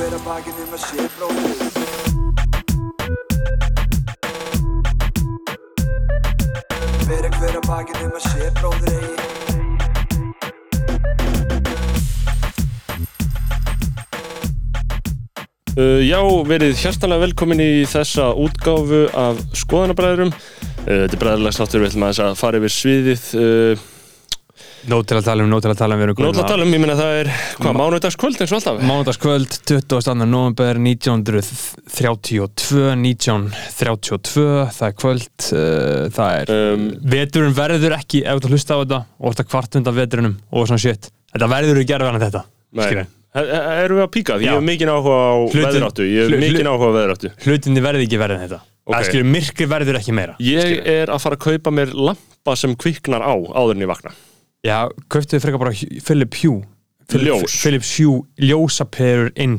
hver að bakinn um að sé bróðir Bera hver að bakinn um að sé bróðir eigi Uh, já, verið hjartanlega velkomin í þessa útgáfu af skoðanabræðurum. Uh, þetta er bræðilegs þáttur, við ætlum að fara yfir sviðið. Uh, Nót til að tala um, nót til að tala um við erum Nótla að tala um, ég meina það er, hvað, mánudagskvöld eins og alltaf? Mánudagskvöld, 22. november 1932 1932, það er kvöld uh, það er, Um, veturinn verður ekki ef þú hlusta á þetta og þetta kvart undan veturunum og svona shit, þetta verður ekki gerða en þetta, Erum við að píka? Ég hef mikinn áhuga á veðráttu. Ég hef mikinn áhuga á veðráttu. hlutinni verður ekki verður en þetta Ok. það skilja, myrkri verður ekki meira Ég er að fara að kaupa mér lampa sem kviknar á áður en ég vakna. Já, köftuðu frekar bara Philip Hugh Ljós. Philip Hugh ljósaperur inn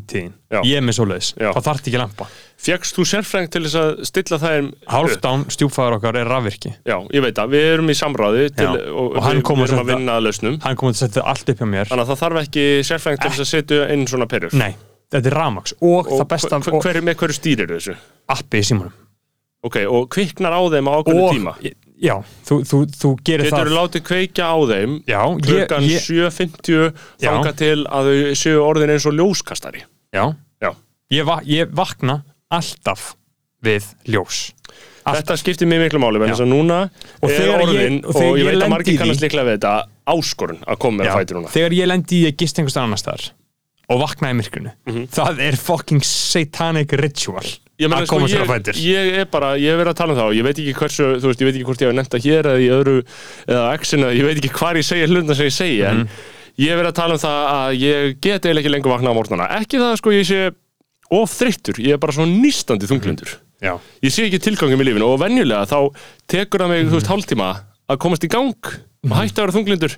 Já. ég er með svoleiðis, Já. þá þarf ekki lampa Fjækst þú sérfræng til þess að stilla það upp? Hálfdán, stjúpfæður okkar, er rafvirki Já, ég veit það. Við erum í samráði til, og, Og við, við erum að vinna að lausnum. hann kom að setja allt upp hjá mér Þannig að það þarf ekki sérfræng til þess að setja inn svona perur. Nei, þetta er ramax og, Og það besta hver, hver, með hverju stýrir þessu? appi í símanum Ok, og kviknar á þeim á ákveðinu tíma já, þú, þú, þú gerir Getur þú það látið kveikja á þeim já, klukkan ég, ég, 7.50 Já. þanga til að þau séu orðin eins og ljóskastari já, Já. ég, va, ég vakna alltaf við ljós alltaf. Þetta skiptir mig miklu máli Já. þess að núna Og er þegar ég- orðin og og, ég ég veit að margir kannast líklega við þetta áskorun að koma að fæti núna þegar ég lendi í gist einhverstað annars þar og vakna í myrkrinu. Mhm. það er fucking satanic ritual að sko, koma sér á ég, fætur. ég er bara, ég hef verið að tala um það og ég veit ekki hversu, þú veist, ég veit ekki hvort ég hef nefnt það hér eða í öðru, eða á X-inu, ég veit ekki hvar ég segja hlutna sem ég segi, en Mhm. ég hef verið að tala um það að ég get eiginlega ekki lengur vakna á morgnana, ekki það sko ég sé of þreyttur, ég er bara svona nýstandi þunglundur, já, ég sé ekki tilgangum í lífinu og venjulega þá tekur það mig, þú veist, hálftíma að komast í gang og hætta að vera þunglindur.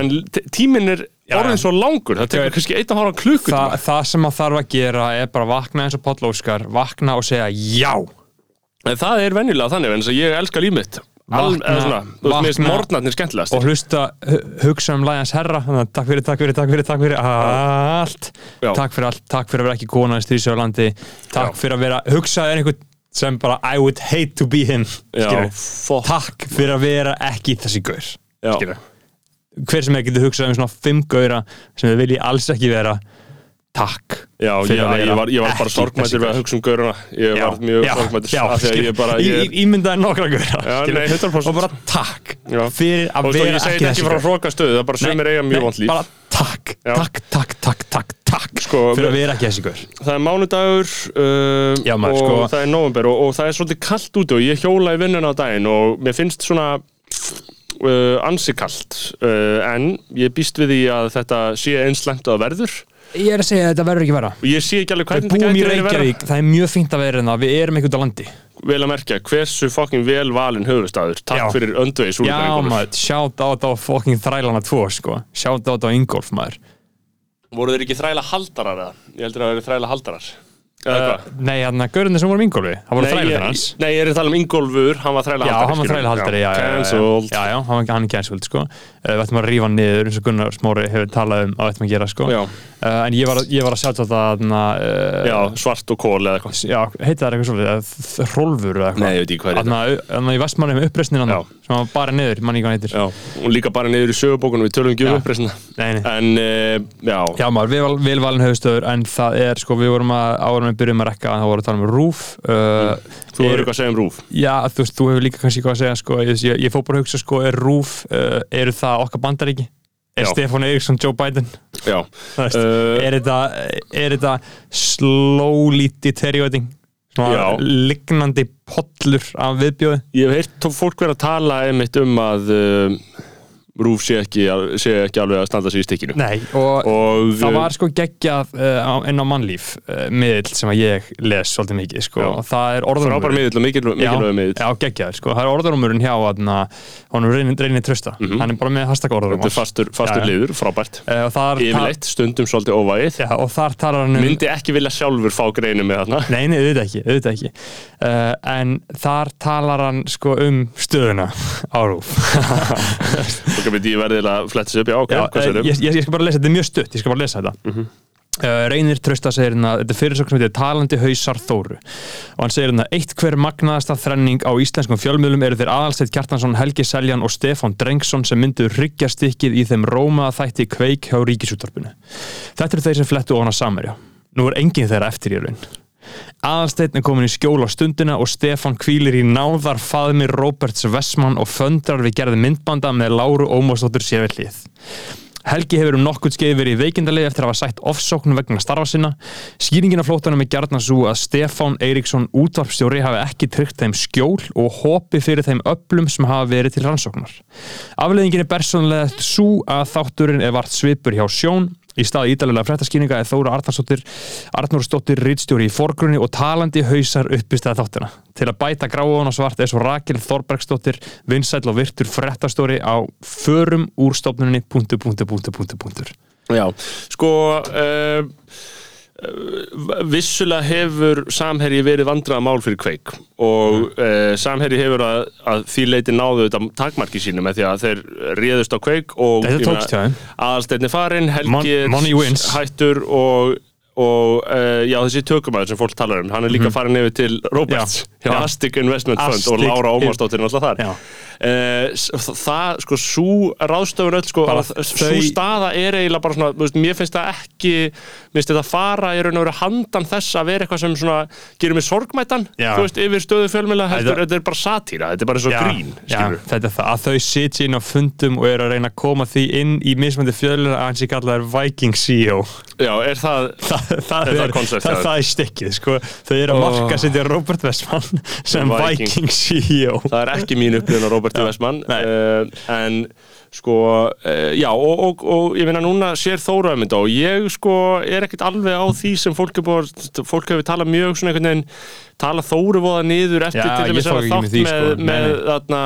En t- tíminn er orðin svo langur, það tekur kannski einn að hára klukkutíma. Þa, það sem maður þarf að gera er bara vakna eins og Páll Óskar vakna og segja já. En það er venjulega þannig, en ég elska líf mitt. Al, Vakna- eða svona, þú veist, mér finnst vakna- morgnarnir skemmtilegast. og hlusta, hu- hugsa um lægans herra. Takk fyrir, takk fyrir, takk fyrir, takk fyrir allt, Já. takk fyrir allt takk fyrir að vera ekki kona í stríðsjálflandi takk Já. fyrir að vera, hugsaði einhvern sem bara I would hate to be him Já, takk fyrir að vera ekki þessi gaur hver sem er getur hugsað um svona fimm gaura sem þið vilji alls ekki vera takk Já, ég, ég, var, ég var bara þessi við að hugsa um gauruna Ég Já, var mjög í- ímyndaði nokkra gaura Já, skilur. nei, 100%. og bara takk Já. fyrir að vera ekki þessi gaur Það bara sömur eiga mjög vond líf. bara takk, takk, takk, takk, takk, takk Sko, fyrir að vera ekki þessi gaur. Það er mánudagur uh, Já, maður, og sko- það er november og, og það er svolítið kallt úti og ég hjóla í vinnuna á daginn og mér finnst svona uh, ansi kallt uh, en ég býst við því að þetta sé eins lengt að verður ég er að segja að þetta verður ekki vera og ég sé ekki alveg hvernig þetta gæti verið. Reykjavík, það er mjög fínt að vera en það við erum einhvern á landi. Vel að merkja hversu fucking vel valin höfustæður takk Já. fyrir öndvegi já maður, sjátt á þetta á fucking þrælana tvo sko, sjátt á þetta á Ingolf maður. Voru þeir ekki þræla haldarar eða? ég heldur að það eru þræla haldarar uh, nei, hann að gaurinn sem voru um Ingolfi það voru þrælir hans. nei, ég er að tala um Ingólfur, hann var þræla Já, hann var þræla haldari, já, já, já, já, hann var hann cancelled, sko. Uh, Við ættum að rífa hann niður eins og Gunnar Smári hefur talað um að við ættum að gera, sko. Uh, En ég var, að- ég var að sjá þetta Já, svart og kól eða eitthvað. já, heita það eitthvað svolítið Hrólfur eða Nei, ég eitthvað veit ekki hvað er Þarna þarna í vestmannum uppreisnin hann sem nei. En, uh, við áður byrjum að rekka þá vorum við að tala um rúf uh, þú er- verður eitthvað að segja um rúf Já, þú veist, þú hefur líka kannski hvað að segja sko, ég, ég, fór bara að hugsa sko, er rúf uh, eru það okkar bandaríki? Er. Stefán Eriksson Joe Biden? Já, veist, uh, er þetta þetta slowly deteriorating lignandi pollur af viðbjóði ég hef tó- fólk vera að tala um að uh, rúf sé ekki, sé ekki alveg að standa sig í stikkinu Nei, og, Og það uh, var sko geggjað uh, á- inn á mannlíf uh, miðl sem að ég les svolítið mikið sko, og það er orðanúmur frábær miðill og mikilvæg miðill. Já, geggjaður, sko, það er orðanúmurinn hjá hann reynir, trösta hann er bara með hashtag Mhm. Þetta er fastur, fastur liður, frábært. Uh, þar, Yfirleitt, stundum svolítið óvægið. Já, og þar talar hann um Myndi ekki vilja sjálfur fá greinu með þarna. Nei, nei, auðvitað ekki, auðvitað ekki. En þar talar hann sko um stöðuna á rúf Myndi ég verði að fletta sér upp, já, ok, hvað uh, sér ég, ég, ég skal bara lesa, þetta er mjög stutt ég skal bara lesa þetta Mhm. Uh, Reynir Trausta segir hérna þetta er fyrirsögn sem heitir Talandi hausar Þóru. Og hann segir hérna eitt hver magnaðasta þrenning á íslenskum fjölmiðlum eru þeir Aðalsteinn Kjartansson, Helgi Seljan og Stefán Drengsson sem myndu ryggjastykkið í þeim rómaða þætti kveik hjá ríkisúttarpinu Þetta eru þeir sem flettu ofan að samerja Nú er enginn þeirra eftir í raun Aðalsteinn er komin í skjól á stundina og Stefán kvílir í náðar faðmi Roberts Vessmann og föndrar við gerði myndbanda með Láru Ómarsdóttur séfellið Helgi hefur um nokkurt skeið verið í veikindalegi eftir að hafa sætt offsóknum vegna starfa sinna. Skýringin af flótanum er gjarnan svo að Stefán Eiríksson útvarpstjóri hafi ekki tryggt þeim skjól og hopi fyrir þeim öllum sem hafa verið til rannsóknar. Afleðingin er bersonlega svo að þátturinn er vart svipur hjá sjón Í stað ídalega fréttaskýringa er Þóra Arnarsdóttir Arnórsdóttir rítstjóri í forgrunni og talandi hausar uppistæða þáttina. Til að bæta gráðan og svart er svo Rakel Þorbergsdóttir vinsæll og virtur fréttastóri á förum úr stofnunni punktu, punktu, punktu, punktu, punktur. Já, sko uh, vissulega hefur samherji verið vandraða mál fyrir kveik og uh, samherji hefur að, að því leiti náðu þetta takmarki sínu með því að þeir réðust á kveik og aðalsteinni farin, Mon- Helgi money wins. hættur og, og uh, já, þessi tökumæður sem fólk talar um hann er líka farin yfir til Roberts. Astic Investment Fund og Astic- Lára Ómarsdóttir er alltaf þar Já. Uh, það, sko, svo ráðstöfun öll, sko, að svo staða er eiginlega bara svona, veist, mér finnst það ekki mér finnst þetta fara í raun og veru handan þess að vera eitthvað sem svona gerir mig sorgmættan, Já. þú veist, yfir stöðu fjölmjöla Þetta- er bara satíra, þetta er bara eins og grín, já, þetta er það að þau sitja inn á fundum og eru að reyna að koma því inn í mismöndi fjölur að hans ég kalla þær Viking CEO Já, er það, Þa, það, Er það er, koncept, það, já? það er stikkið sko. þau eru að marka setja Robert Westman sem Viking. Viking, CEO það er ekki mín upplifun á Roberti Vestmann nei. uh, en sko uh, já og, og, og ég finna núna sér Þóra um þetta og ég sko er ekkert alveg á því sem fólk hefur, fólk hefur talað mjög svona einhvern veginn tala Þóru voða niður eftir Já, til tók að þátt með með, sko. Með nei. þarna,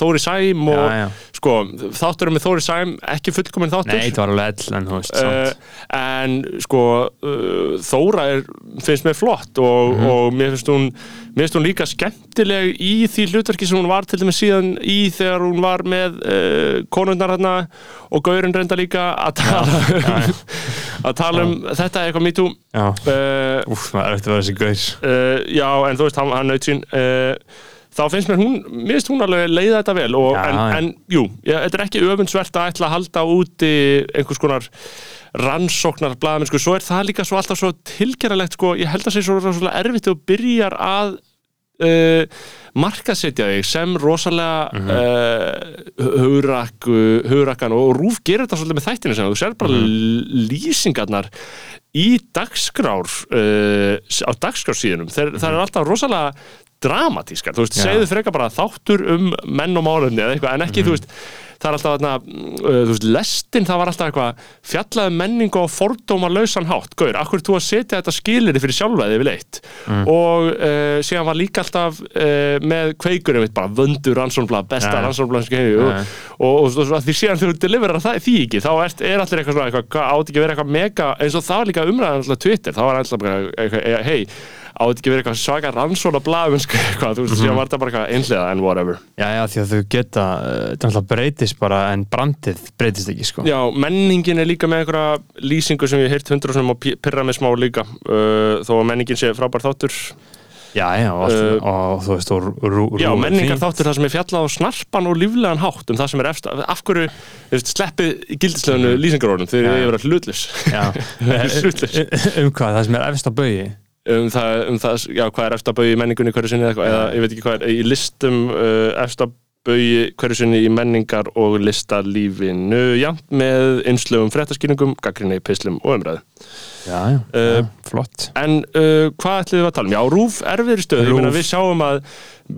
Þóri Sæm og Já, já. Sko þátturum með Þóri Sæm ekki fullkominn þáttur. Nei, þetta var alveg ell en þú veist Uh, en sko uh, Þóra er, finnst mér flott og, Mhm. og mér finnst hún mér finnst hún líka skemmtileg í því hlutverki sem hún var til dæmis síðan í þegar hún var með uh, konundar hérna og Gaurin reynda líka að tala um, að tala um þetta eitthvað uh, úf, það er eftir að vera þessi gaur. já en þú veist hann, hann naut sín. Uh, þá finnst mér hún, mér finnst hún alveg leiða þetta vel og, Já, en, en jú, já, þetta er ekki öfundsvert að ætla að halda úti einhvers konar rannsóknar blaðamenn, sko, svo er það líka svo alltaf svo tilgerðalegt, sko, ég held að sé svo rosalega erfitt og byrjar að uh, markasetja þig sem rosalega Mhm. uh, hugrak, hugrakkan og Rúf gerir þetta svolítið með þættinu sem þú sér bara Mhm. lýsingarnar í dagskrár uh, á dagskrársíðunum, Þeir, það er alltaf rosalega dramatískar, þú veist, Mhm. Já. segðu frekar bara þáttur um menn og málefni eða eitthvað, en ekki, Mhm. þú veist það er alltaf þarna, uh, þú veist, lestin það var alltaf eitthvað, fjallaði menningu á fordóma lausan hátt, gaur, akkur þú að setja þetta skiliri fyrir sjálfæði við leitt Mm. og uh, síðan var líka alltaf uh, með kveikur, einmitt bara vöndur rannsónblad, besta sem hefur, Ja. og, og, og, og því síðan þú deliverar það því ekki, þá er, er allir eitthvað svona, átt ekki vera eitthvað mega, eins og það var líka umræðan alltaf Twitter, þá var alltaf bara, eitthvað, hei átt ekki að vera eitthvað svaka rannsóna blaðum eitthvað, þú veist, síðan var þetta bara eitthvað einhliða en whatever. Já, já, því að þau geta uh, þetta náttúrulega breytist bara en brandið breytist ekki, sko. Já, menningin er líka með einhverja lýsingu sem ég hef heyrt hundra sem og pyrra með smá líka uh, þó að menningin sé frábær þáttur. Já, já, og, Uh, og þú veist, og rú, rú, Já, menningar þáttur það sem er fjallað á snarpan og líflegan hátt um það sem er efst af hverju, þú sleppið gildislegunu lýsingarorðum þegar ég er verið hlutlus Já, Hlutlaus. um hvað, það sem er efst á baugi um það, um það, já, hvað er efst að bauði í menningunni hverju sinni eða eða ég veit ekki hvað er í listum uh, efst að bauði hverju sinni í menningar og listalífinu jafnt með einslögum fréttaskýringum, gaggrinni, pislum og umræðu Já, já, Uh, já flott En uh, hvað ætlum við að tala um? Já, Rúf erfiðri stöð, ég meina við sjáum að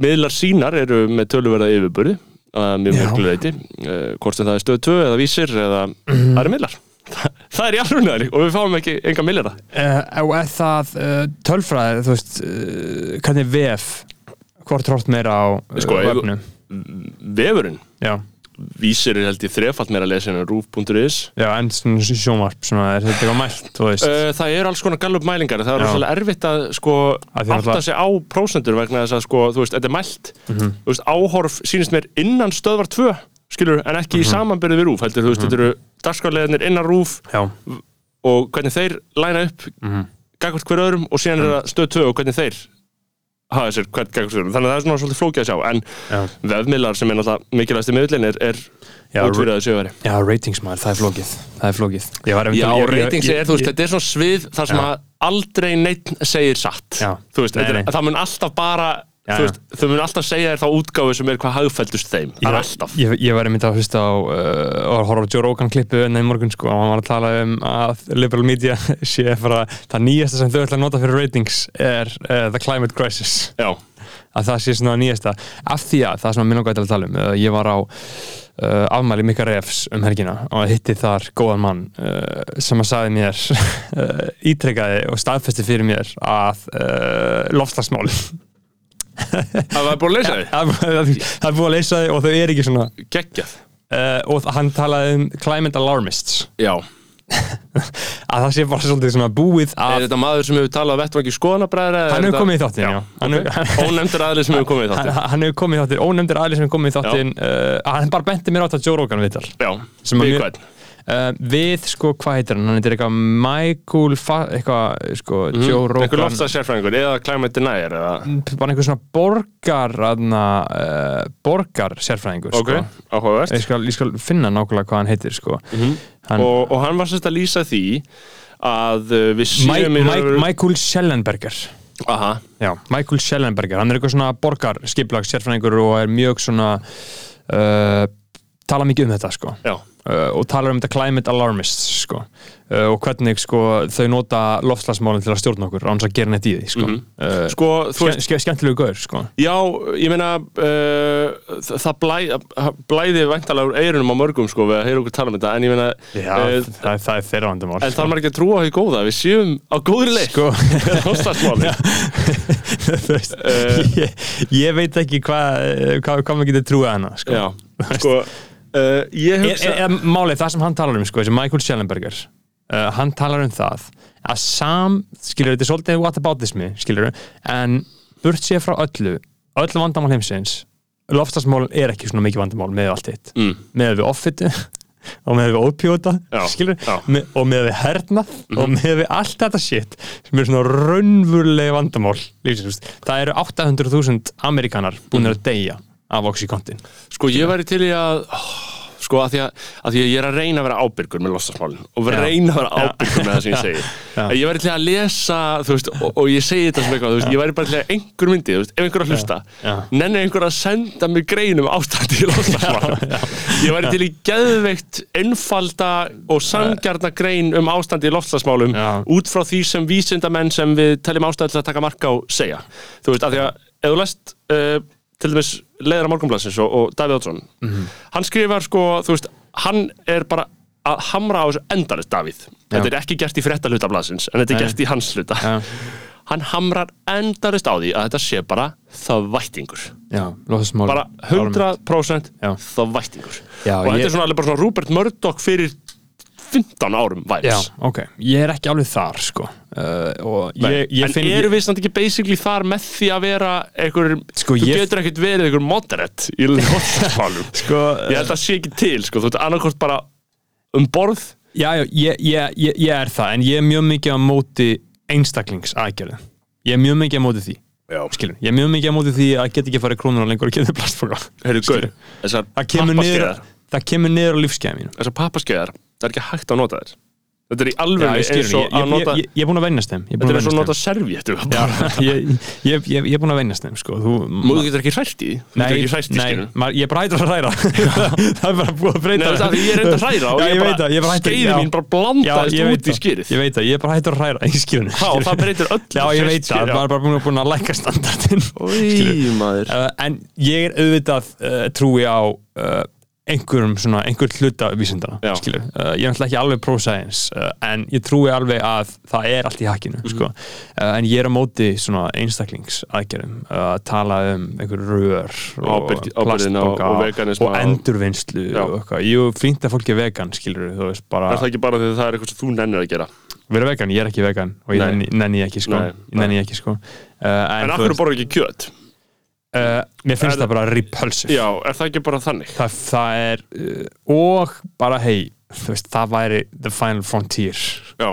miðlar sínar eru með töluverða yfirburði að mjög Já. mjög leiti uh, hvort sem það er stöð 2 eða vísir eða eru miðlar það er alveg og við fáum ekki enga miðlara uh, Og er það uh, tölfræði, þú veist uh, hvernig VF hvort trótt meira á Sko, ef- vefnum? Vefurinn, Já, vísir er held ég þrefalt meira að lesa en rúf.is já, en sjónvarp svona, er þetta eitthvað mælt, Það er alls konar gallup mælingar það er rosalega erfitt að sko Af því átta náttúrulega- sig á prósentur vegna þess að sko, þú veist, þetta er mælt. Mhm. þú veist, áhorf sýnist mér innan stöðvar 2 skilur, en ekki Mhm. í samanbyrði við rúf heldur, þú veist, þetta eru dagskarleðinir innan rúf Já, og hvernig þeir læna upp Mhm. gagvart hver öðrum og síðan er það stöð 2 og hvernig þeir hafa sér hvern gagvart hver öðrum þannig að það er svona svolítið flókið að sjá en Já. vefmiðlar sem er náttúrulega mikilvægst í miðlinn er, er að sjöfari Já, ratings maður, það er flókið Það er flókið Já, ratings er, þú veist, þetta er svona svið þar sem Já. að aldrei neitt segir satt Já. þú veist, Nei, þetta er, nei. það mun alltaf bara Já, veist, þau mun alltaf segja þér þá útgáfu sem er hvað hagfældust þeim, Ég ég, ég var einmitt að hlusta á uh, og horfa á Joe Rogan klippu en í morgun sko. Og hann var að tala um að liberal media sé bara það nýjasta sem þau ætla að nota fyrir ratings er uh, the climate crisis. Já, að það sé svona nýjasta. Af því að það sem að minn okkar að tala um uh, ég var á uh, afmæli Mika Refs um helgina og hitti þar góðan mann uh, sem að sagði mér uh, ítrekkaði og staðfesti fyrir mér að uh, lofslagsmál það var búin að leysa þig? Það er búið að leysa þau og þau er ekki svona Geggjað. Uh, og hann talaði um climate alarmists. Já, að það sé bara svolítið svona búið er þetta maður sem hefur talað vettvangi skoðanabræðra hann hefur komið í þáttin já. Hann okay. hefur- Ónefndur aðli sem hefur komið í þáttin hann hefur komið í þáttin, ónefndir aðli sem hefur komið í þáttin uh, hann bara benti mér á þetta Joe Rogan viðtal Já, mér- hvern uh, við sko, hvað heitir hann, hann heitir eitthvað Michael, Fa- eitthvað sko, Joe Mhm. Einhver Rogan. loftað sérfræðingur eða climate denier eða? Bara einhver svona borgar uh, borgar sérfræðingur Ok, sko. áhugavert. Ég, skal, ég skal finna nákvæmlega hvað hann heitir sko. hann, og, og hann var sérst að lýsa því að uh, við séum Mike, veru- Michael Schellenberger. Aha, Já, Michael Schellenberger, hann er eitthvað svona borgar skiplags sérfræðingur og er mjög svona uh, tala mikið um þetta sko. Já, uh, og talar um þetta climate alarmists sko. Uh, og hvernig sko þau nota loftslagsmálinn til að stjórna okkur án þess að gera neitt í því sko, uh, sko, þú ske, ske, skemmtilegu gaur sko. Já, ég meina uh, það- það blæ, blæði væntalega úr eyrunum á mörgum sko við að heyra okkur tala um þetta en ég meina Já, uh, það, er- það er þeirra vandamál en þarf maður ekki að trúa því góða? Við séum á góðri sko. Þú veist, Eh. ég, ég veit ekki hvað hva, hva maður getur trúið hana sko. Já, sko uh, ég er, hugsa er, er málið það sem hann talar um sko, Michael Schellenberger uh, hann talar um það að sam, skilur þetta er svolítið whataboutismi, skilur en burt sér frá öllu öllu vandamál heimsins loftasmál er ekki svona mikið vandamál með allt hitt. Mm, með við offitu og með við ópjóta með, og með við hernað og með við allt þetta shit sem er svona raunvurlega vandamál lífsins, það eru 800.000 amerikanar búin að deyja af Oxycontin. Sko ég væri til í að sko að því að, að því að ég er að reyna að vera ábyrgur með lofslagsmálin og vera reyna að vera ábyrgur með það sem ég segi. Já. að ég væri til að lesa veist, og, og ég segi þetta sem eitthvað veist, ég væri bara til að einhver myndi, veist, ef einhver að hlusta nenni einhver að senda mig greinum ástandi í lofslagsmálin ég væri til í geðveikt einfalda og sangjarna grein um ástandi í lofslagsmálum Já. út frá því sem vísindamenn sem við teljum ástæði til að taka marka á segja. Þú veist, af því að ef þú lest uh, til dæmis leiðara morgunblassins og, og Davíð Oddsson hann skrifar sko, þú veist, hann er bara að hamra á þessu endanist Davíð þetta Já. er ekki gert í frétta hluta blassins en þetta er Nei. gert í hans hluta Já. hann hamrar endanist á því að þetta sé bara það vættingur Já, loftasmál bara 100% Já. það vættingur Já, og þetta ég- er svona alveg bara svona Rupert Murdoch fyrir 15 árum Já, værs ok, ég er ekki alveg þar sko. Uh, ég, ég en eru við samt ekki basically þar með því að vera einhver, Sko, þú ég- getur ekkert verið einhver moderate í lóttasmálum sko, ég held að sé ekki til, sko, þú ert annarkort bara um borð. Já, já, ég, ég, ég, ég er það en ég er mjög mikið á móti einstaklingsaðgerðu ég er mjög mikið á móti því. Já. skilur, ég er mjög mikið á móti því að geta ekki farið krónur lengur og geta þessar það kemur niður, pappaskeiðar. það kemur niður á lífskeiða mínu. Þessar pappaskeiðar, það er ekki hægt að nota þér þetta er í alveg ég, eins ég, og ég, að ég, nota ég, ég er búin að vennast þeim. Ég þetta búin er eins og að nota Já, ég, ég, ég, ég er búin að vennast þeim sko. Þú, þú getur ekki hrært í nei, maður, ég hættur að hræra. Það er bara búið að Nei, breyta er ég er enda að hræra og Já, ég, ég veit bara, ég er hættur- skeiði mín bara blandaðist ég veit út í skýrið Ég veit það, ég er bara hættur að hræra í skýrunu Já, og það breytir öllu Já, ég veit það, maður er bara búin að, búin að lækka standardin uh, En ég er auðvitað uh, trúi á uh, einhverjum svona, einhver hluta vísindana, skilur uh, Ég er náttúrulega ekki alveg pro-science uh, en ég trúi alveg að það er allt í hakkinu, Mhm. sko. Uh, En ég er á móti svona einstaklingsaðgerðum uh, að tala um einhver rör og ábyrgðina og- og og endurvinnslu Já. og eitthvað. Jú, fínt að fólki er vegan, skilur þú veist, bara Er það ekki bara því að það er eitthvað sem þú nennir að gera? Vera vegan, ég er ekki vegan og ég Nei. nenni, nenni ég ekki sko, Nei, ég nenni ég ekki sko. Uh, En en, af hverju borður ekki kjöt? Uh, mér finnst Er- það bara repulsive. Já, er það ekki bara þannig? það, það er uh, og bara hei þú veist, það væri the final frontier. Já,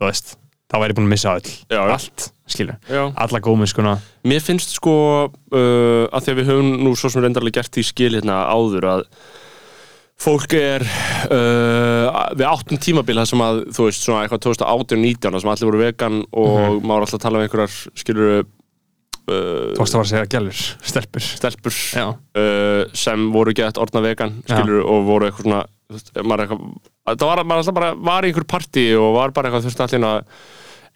þú veist, það væri búin að missa öll. Já. allt, skilur, já. Alla góðminnskuna Mér finnst sko uh, að því að við höfum nú svo sem reyndarlega gert því skil hérna áður að fólk er uh, við áttum tímabil það sem að þú veist svona eitthvað 2018-19 þar sem allir voru vegan og maður var alltaf að tala um einhverjar skilur þú varst að vara að segja gælur, stelpur? Stelpur uh, sem voru gett orðna vegan skilur og voru eitthvað svona maður eitthvað, það var, bara var í einhver partí og var bara eitthvað veist allir að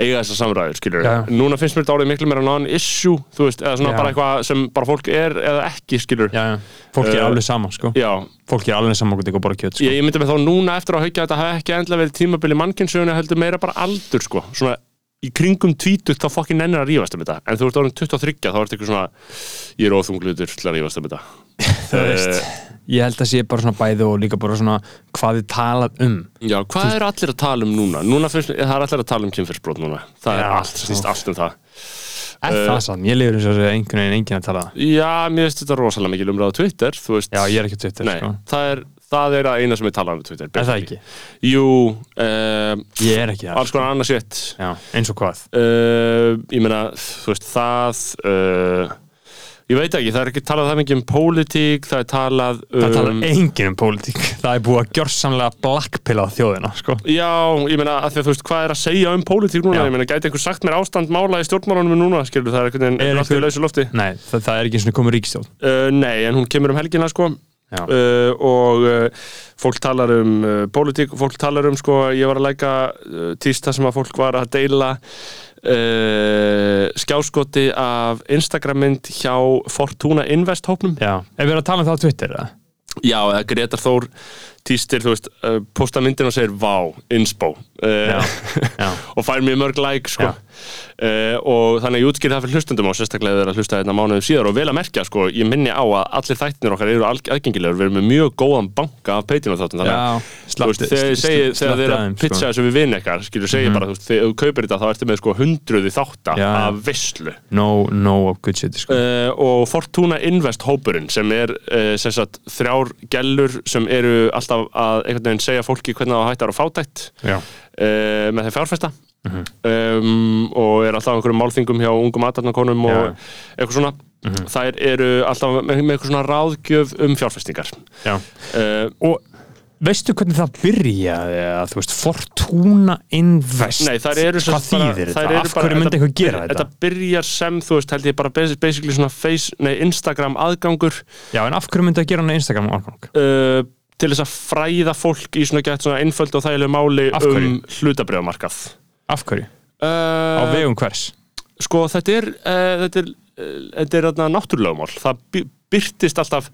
eiga þessar samræður, núna finnst mér þetta orðið miklu meira non-issue þú veist, eða svona Já. bara eitthvað sem bara fólk er eða ekki, skilur já, já, fólk er Uh, alveg saman sko, Já, fólk er alveg saman hvort eitthvað bara kjöt sko. ég, myndi með þá núna eftir að haukja þetta hafi ekki endla verið tímabili mannkynnsögunni heldur meira bara aldur, sko. Svona í kringum tvítut þá fokkin nennir að rífast um þetta. En þú ert orðin 23 þá ert eitthvað svona ég er óþunglutur til að rífast um þetta. Þú veist, ég held að sé bara svona bæði og líka bara svona hvað þið talað um. Já, hvað eru allir að tala um núna? Núna mér, það er allir að tala um kynferðsbrot núna. Það er Já, allt, snýst allt um það. Er Uh, það sann, ég lifur eins og þessi einhvern veginn enginn að tala. Já, mér finnst þetta rosalega mikil umræða Twitter Þú veist, já, ég er ekki Twitter nei, sko. það er það er að eina sem ég tala um á Twitter er það ekki, Jú, um, ég er ekki það alls konar annars shit. Já, eins og hvað? Uh, Ég meina, þú veist, það uh, Ég veit ekki, það er ekki talað það mikið um pólitík Það er talað um það talar enginn um pólitík. Það er búið að gjörsamlega blackpilla þjóðina sko. Já, ég meina, að því að þú veist, hvað er að segja um pólitík núna? Já. Ég meina, gæti einhver sagt mér ástand mála í stjórnmálunum núna, skilur, það er einhvern veginn Er allt í lausu lofti. nei, það, það er ekki eins og komið ríkstjón Uh, nei, en hún kemur um helgina, sko, uh, og uh, fólk talar um uh, pólitík, fólk talar um, sko, ég var að læka uh, tísta sem að fólk var að deila uh, skjáskoti af Instagram-mynd hjá Fortuna Invest hópnum. já, ef við erum að tala um það á Twitter eða? Já, eða Gretar Þór tístir, þú veist, uh, posta myndin og segir Vá, inspo já, uh, já, og fær mjög mörg like sko. Já. Uh, og þannig að ég útskýr það fyrir hlustundum og sérstaklega þeir eru að hlusta þetta mánuðum síðar og vel að merkja, sko, ég minni á að allir þættinir okkar eru aðgengilegur við erum með mjög góðan banka af Patreon þáttum þannig að já þú veist, þegar þegar eru að pitcha þessu við vinn eitthvað, skilur segja bara, þú veist, þegar þú kaupir þetta þá ertu með sko hundruði þátta Já. af visslu no, no of good shit sko. uh, og Fortuna Invest hópurinn sem er uh, sem sagt, þrjár gellur sem eru alltaf að einhvern veginn segja fólki hvernig það hættar á fátækt með þeim fjárfesta Mhm. um, og er alltaf einhverjum málþingum hjá ungum aðdarnakonum og Já. eitthvað svona. Þær eru alltaf með, með eitthvað svona ráðgjöf um fjárfestingar. Já. Uh, og veistu hvernig það byrjaði að þú veist, Fortuna Invest? Nei, hvað þýðir þetta, af bara- hverju myndi eitthvað gera þetta Þetta? byrjar sem, þú veist, held ég bara basi- basically svona face, nei, Instagram aðgangur. Já, en af hverju myndi það gera hann Instagram ágang uh, til þess að fræða fólk í svona gett svona einföld og þægilegu máli um hlutabriðamarkað af hverju, á uh, vegum hvers? Sko, þetta er uh, þetta er, uh, þetta er þarna náttúrulögumál það by- byrtist alltaf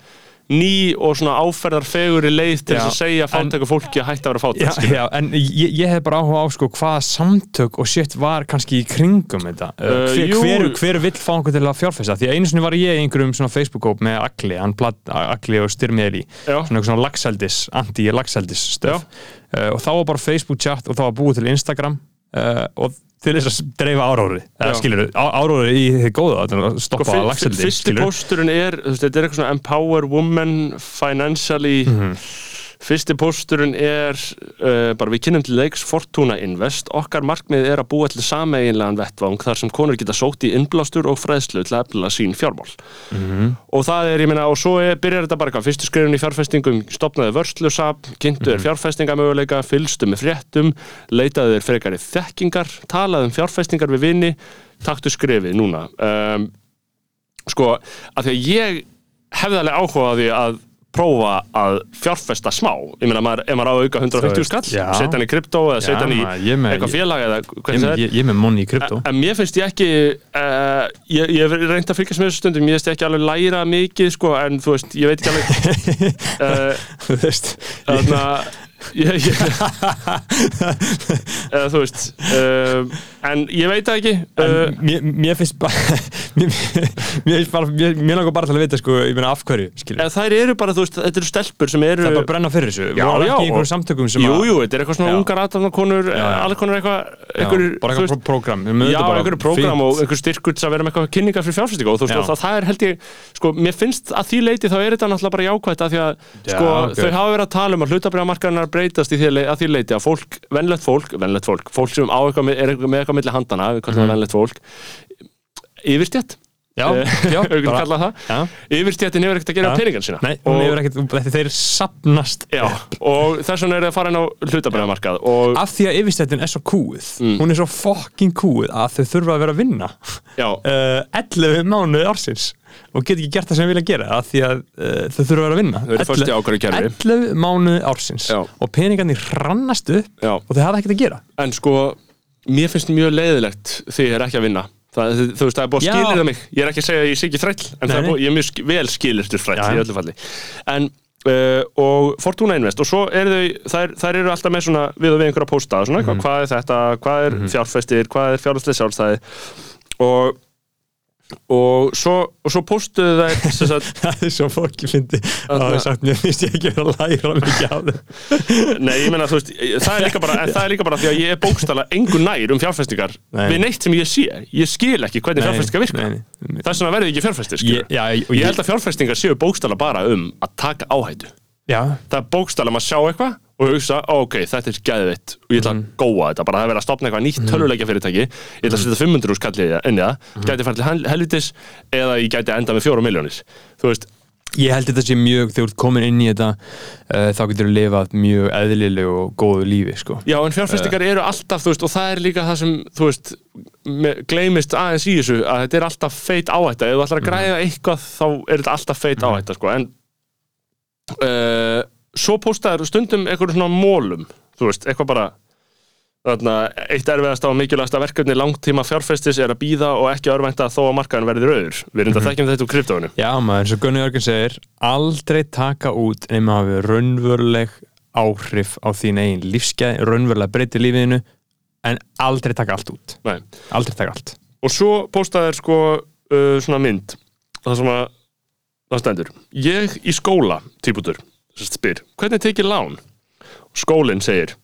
ný og svona áferðar feguri leið til Já, þess að segja fátæku fólki að hætta að vera já, fátæk já, en ég, ég hef bara áhuga á sko hvaða samtök og shit var kannski í kringum þetta? Uh, Uh, hver, hver, hver vill fá einhvern til að fjárfesta? Því að einu sinni var ég í einhverjum svona Facebook-góp með Agli, Agli og Styrmiðli Já. svona svona lagseldis, anti-lagseldis stöf uh, og þá var bara Facebook chat og þá var búið til Instagram uh, og til þess að dreifa áróri skilur, áróri í þið góða stoppa Sko, lagseldi fyrsti skilurðu. pósturinn er þetta er eitthvað svona empower woman financially Mhm. Fyrsti pósturinn er uh, bara við kynnum til leiks Fortuna Invest okkar markmið er að búa til sameiginlegan vettvang þar sem konur geta sótt í innblástur og fræðslu til að efla sín fjármál Mhm. og það er, ég meina, og svo er, byrjar þetta bara eitthvað, fyrstu skrifin í fjárfestingum stopnaði vörslusap, kynntu Mhm. er fjárfestingamöguleika, fylgstu með fréttum leitaði þér frekari þekkingar talaði um fjárfestingar við vini taktu skrifið núna um, sko, að því að ég hefði alveg áhuga á því að prófa að fjárfesta smá. Ég meina, maður, ef maður á að auka 150 skall setja hann í kryptó eða setja hann í eitthvað félag eða hvernig það er ég, ég með money í krypto. En mér finnst ég ekki uh, ég, ég hef reynd að fylgjast með þessu stundum ég finnst ekki alveg læra mikið sko, en þú veist, ég veit ekki alveg uh, þú veist þarna ég, ég, eða þú veist uh, en ég veit það ekki uh, mér, mér finnst bara mér, mér finnst bara mér, mér langar bara til að vita sko, ég meina af hverju skilur. eða þær eru bara, þú veist, þetta eru stelpur sem eru það er bara að brenna fyrir þessu. Já, já, sem Jú, þetta er eitthvað svona Já. ungar aðtafnakonur allir konur eitthvað einhver, bara eitthvað program Já, einhverju prógram og einhver styrkur til að vera með eitthvað kynningar fyrir fjárfæstingu og þú veist, það, það er held ég, sko, mér finnst að því leiti þá er þetta náttúrulega bara jákvætt að að, að að að breytast í því, le- að því leiti að fólk, venlegt fólk, venlegt fólk, fólk sem eitthvað, er með eitthvað milli handana, við kallum það venlegt fólk, yfirstjætt, Já, Eh, já, bara- kallað það, yfirstjættin hefur ekkert að gera peningan sína. Nei, hún og, hefur ekkert, þetta þeir sapnast já, og þess vegna er það að fara inn á hlutabræðamarkað og, Af því að yfirstættin er svo kúið Mm. Hún er svo fucking kúið að þau þurfa að vera að vinna uh, 11 mánuði ársins og get ekki gert það sem við vilja gera af því að uh, þau þurfa að vera að vinna Þau eru föst í ákveðnu kerfi. 11 mánuði ársins Já. og peningarnir hrannast upp já, og þau hafa ekkert að gera en sko, mér finnst mjög leiðilegt því ég er ekki að vinna. Það, þú veist, það er búið að skilir það mig. Ég er ekki að segja að ég sé ekki þræll, en það Nei, er búið, ég er mjög sk- vel skilirtur þræll Já. í öllu falli. En, uh, og Fortuna Invest, og svo eru þau, þær, þær eru alltaf með svona við og við einhverja pósta, svona, Mhm. mm hvað er þetta, hvað er fjárfestir, hvað er fjárfæslega sjálfstæði og og svo, svo póstuðu þær Það er svo fokki fyndi Það Þarna- hafi sagt mér finnst ég ekki vera að læra mikið af þeim Nei, ég meina, þú veist, það er líka bara, en það er líka bara því að ég er bókstala engu nær um fjárfestingar Nei. við neitt sem ég sé. Ég skil ekki hvernig fjárfestingar virka. nei, nei. Þess vegna verði ég ekki fjárfestir, skilur. Ég- ég, ég- held að fjárfestingar séu bókstala bara um að taka áhættu. Já, Það er bókstala um að sjá eitthvað og hugsa, ok, þetta er geðvitt og ég ætla Mhm. að góa þetta, bara það er verið að stopna eitthvað nýtt töluleikja fyrirtæki, ég ætla að setja 500 úr skallið inn í það, Mhm. gæti fara til hel- helvitis eða ég gæti enda með 4 miljónir. Þú veist, ég held þetta sé mjög þegar þú ert komin inn í þetta uh, þá getur þú lifað mjög eðlilegu og góðu lífi sko. Já, en fjárfestingar Eh. eru alltaf, þú veist, og það er líka það sem, þú veist, gleymist aðeins í þessu, að þetta er alltaf feit áhætta. Ef þú ætlar að græða eitthvað, þá er þetta alltaf feit áhætta, sko. En uh, svo postaður stundum eitthvað svona mólum, þú veist, eitthvað bara, þarna, eitt erfiðasta og mikilvægasta verkefni langtíma fjárfestis er að býða og ekki örvænta þó að markaðin verði rauður. Við erum þetta þekkjum þetta úr kryptóinu. Já maður, eins og Gunni Jörgen segir aldrei taka út nema hafi raunveruleg áhrif á þín eigin lífsgæð, raunverulega breyti lífiðinu en aldrei taka allt út Nei. aldrei taka allt Og svo postaður sko uh, svona mynd það sem að það stendur ég í skóla, típutur spyr, hvernig tekið lán? Skólinn segir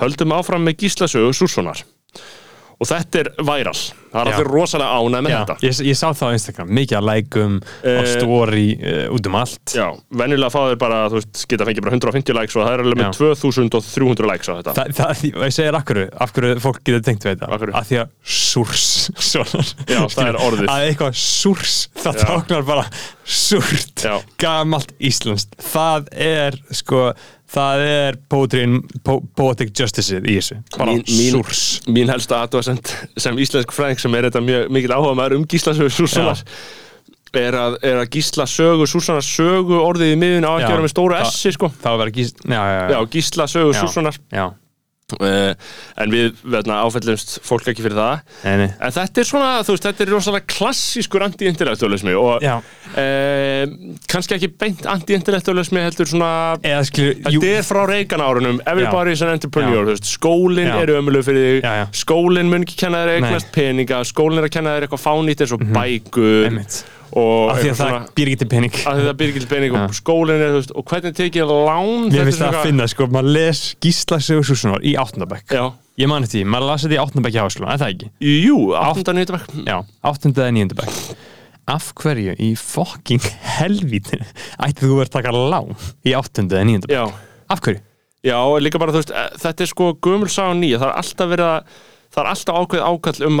höldum áfram með gíslasögu Sússonar og þetta er væral það er allir rosalega ánæg með Já, þetta. Ég, ég sá það á Instagram, mikið að lækum á Eh, story uh, út um allt. Já, venjulega fá þeir bara, þú veist, geta fengið bara 150 likes og það er alveg með Já. 2300 likes á þetta. Þa, það, og ég segir akkur, af hverju fólk getur tengt við þetta? Af af því að súrs Já, það er orðið. að eitthvað súrs, það Já. táknar bara súrt, gamalt íslenskt. Það er sko það er poetry, po, poetic justice í þessu, bara Mín- súrs. mín helsta aðtöðasend sem íslensk fræðing sem er þetta mjög mikil áhuga maður um gíslasögu Sússonar er að, er að gísla sögu Sússonar sögu orðið í miðun á að Já. gera með stóru Það- S sko. það var ekki, já, já, Já, gísla uh, en við áfællumst fólk ekki fyrir það. Nei, en þetta er svona, þú veist, þetta er rosalega klassískur anti-intellektualismi og uh, kannski ekki beint anti-intellektualismi heldur svona eða skilur, Þetta er frá Reagan árunum, everybody is an entrepreneur, veist, skólinn Já. er ömulug fyrir þig, skólinn mun ekki kenna þér eignast peninga, skólinn er að kenna þér eitthvað fánýtt eins og bækur einmitt af því að það býr ekki til pening að það byrgir til pening og skólinn er, og hvernig tekið lán þetta finnst það að finna, sko, maður les Gísla Sigur Súsunar í áttundabæk Já, Ég mani því, maður las þetta í áttundabæk í háskóla, er það ekki? jú, 8. nýttabæk Já, áttunda eða níundabæk Af hverju í fokking helvítin ætti þú verið að taka lán í áttunda eða níundabæk? Já, Af hverju? já, líka bara, þú veist, eh, þetta er sko gömul saga nýja, það er alltaf verið að það er alltaf ákveð ákall um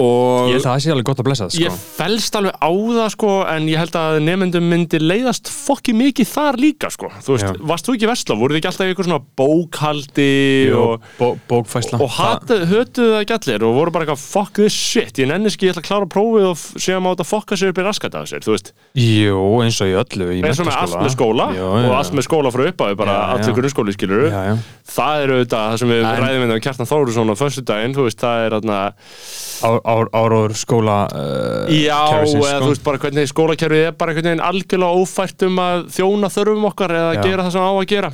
og ég held að það sé alveg gott að blessa það, Ég sko fælst alveg á það sko en ég held að nefndum myndi leiðast fokki mikið þar líka sko. Þú veist, Já. varst þú ekki vesla, voruð þið ekki alltaf eitthvað svona bókhaldi Jú, og, bó, Bókfæsla og hötuðu það ekki allir og voru bara eitthvað fuck this shit, ég nenni ekki, ég ætla að klára prófið og séum á þetta fokka sér upp í raskat af sér, þú veist, Jú, eins og í öllu í eins og með allt með skóla Jú, og allt með skóla frá uppáði bara allir grunnskóli skilur Já, já. Það er auðvitað það sem við En- ræðum það áróður skóla uh, Já, kerfisins, eða sko. þú veist bara hvernig skólakerfið er bara einhvern veginn algjörlega ófært um að þjóna þörfum okkar eða Já. gera það sem á að gera.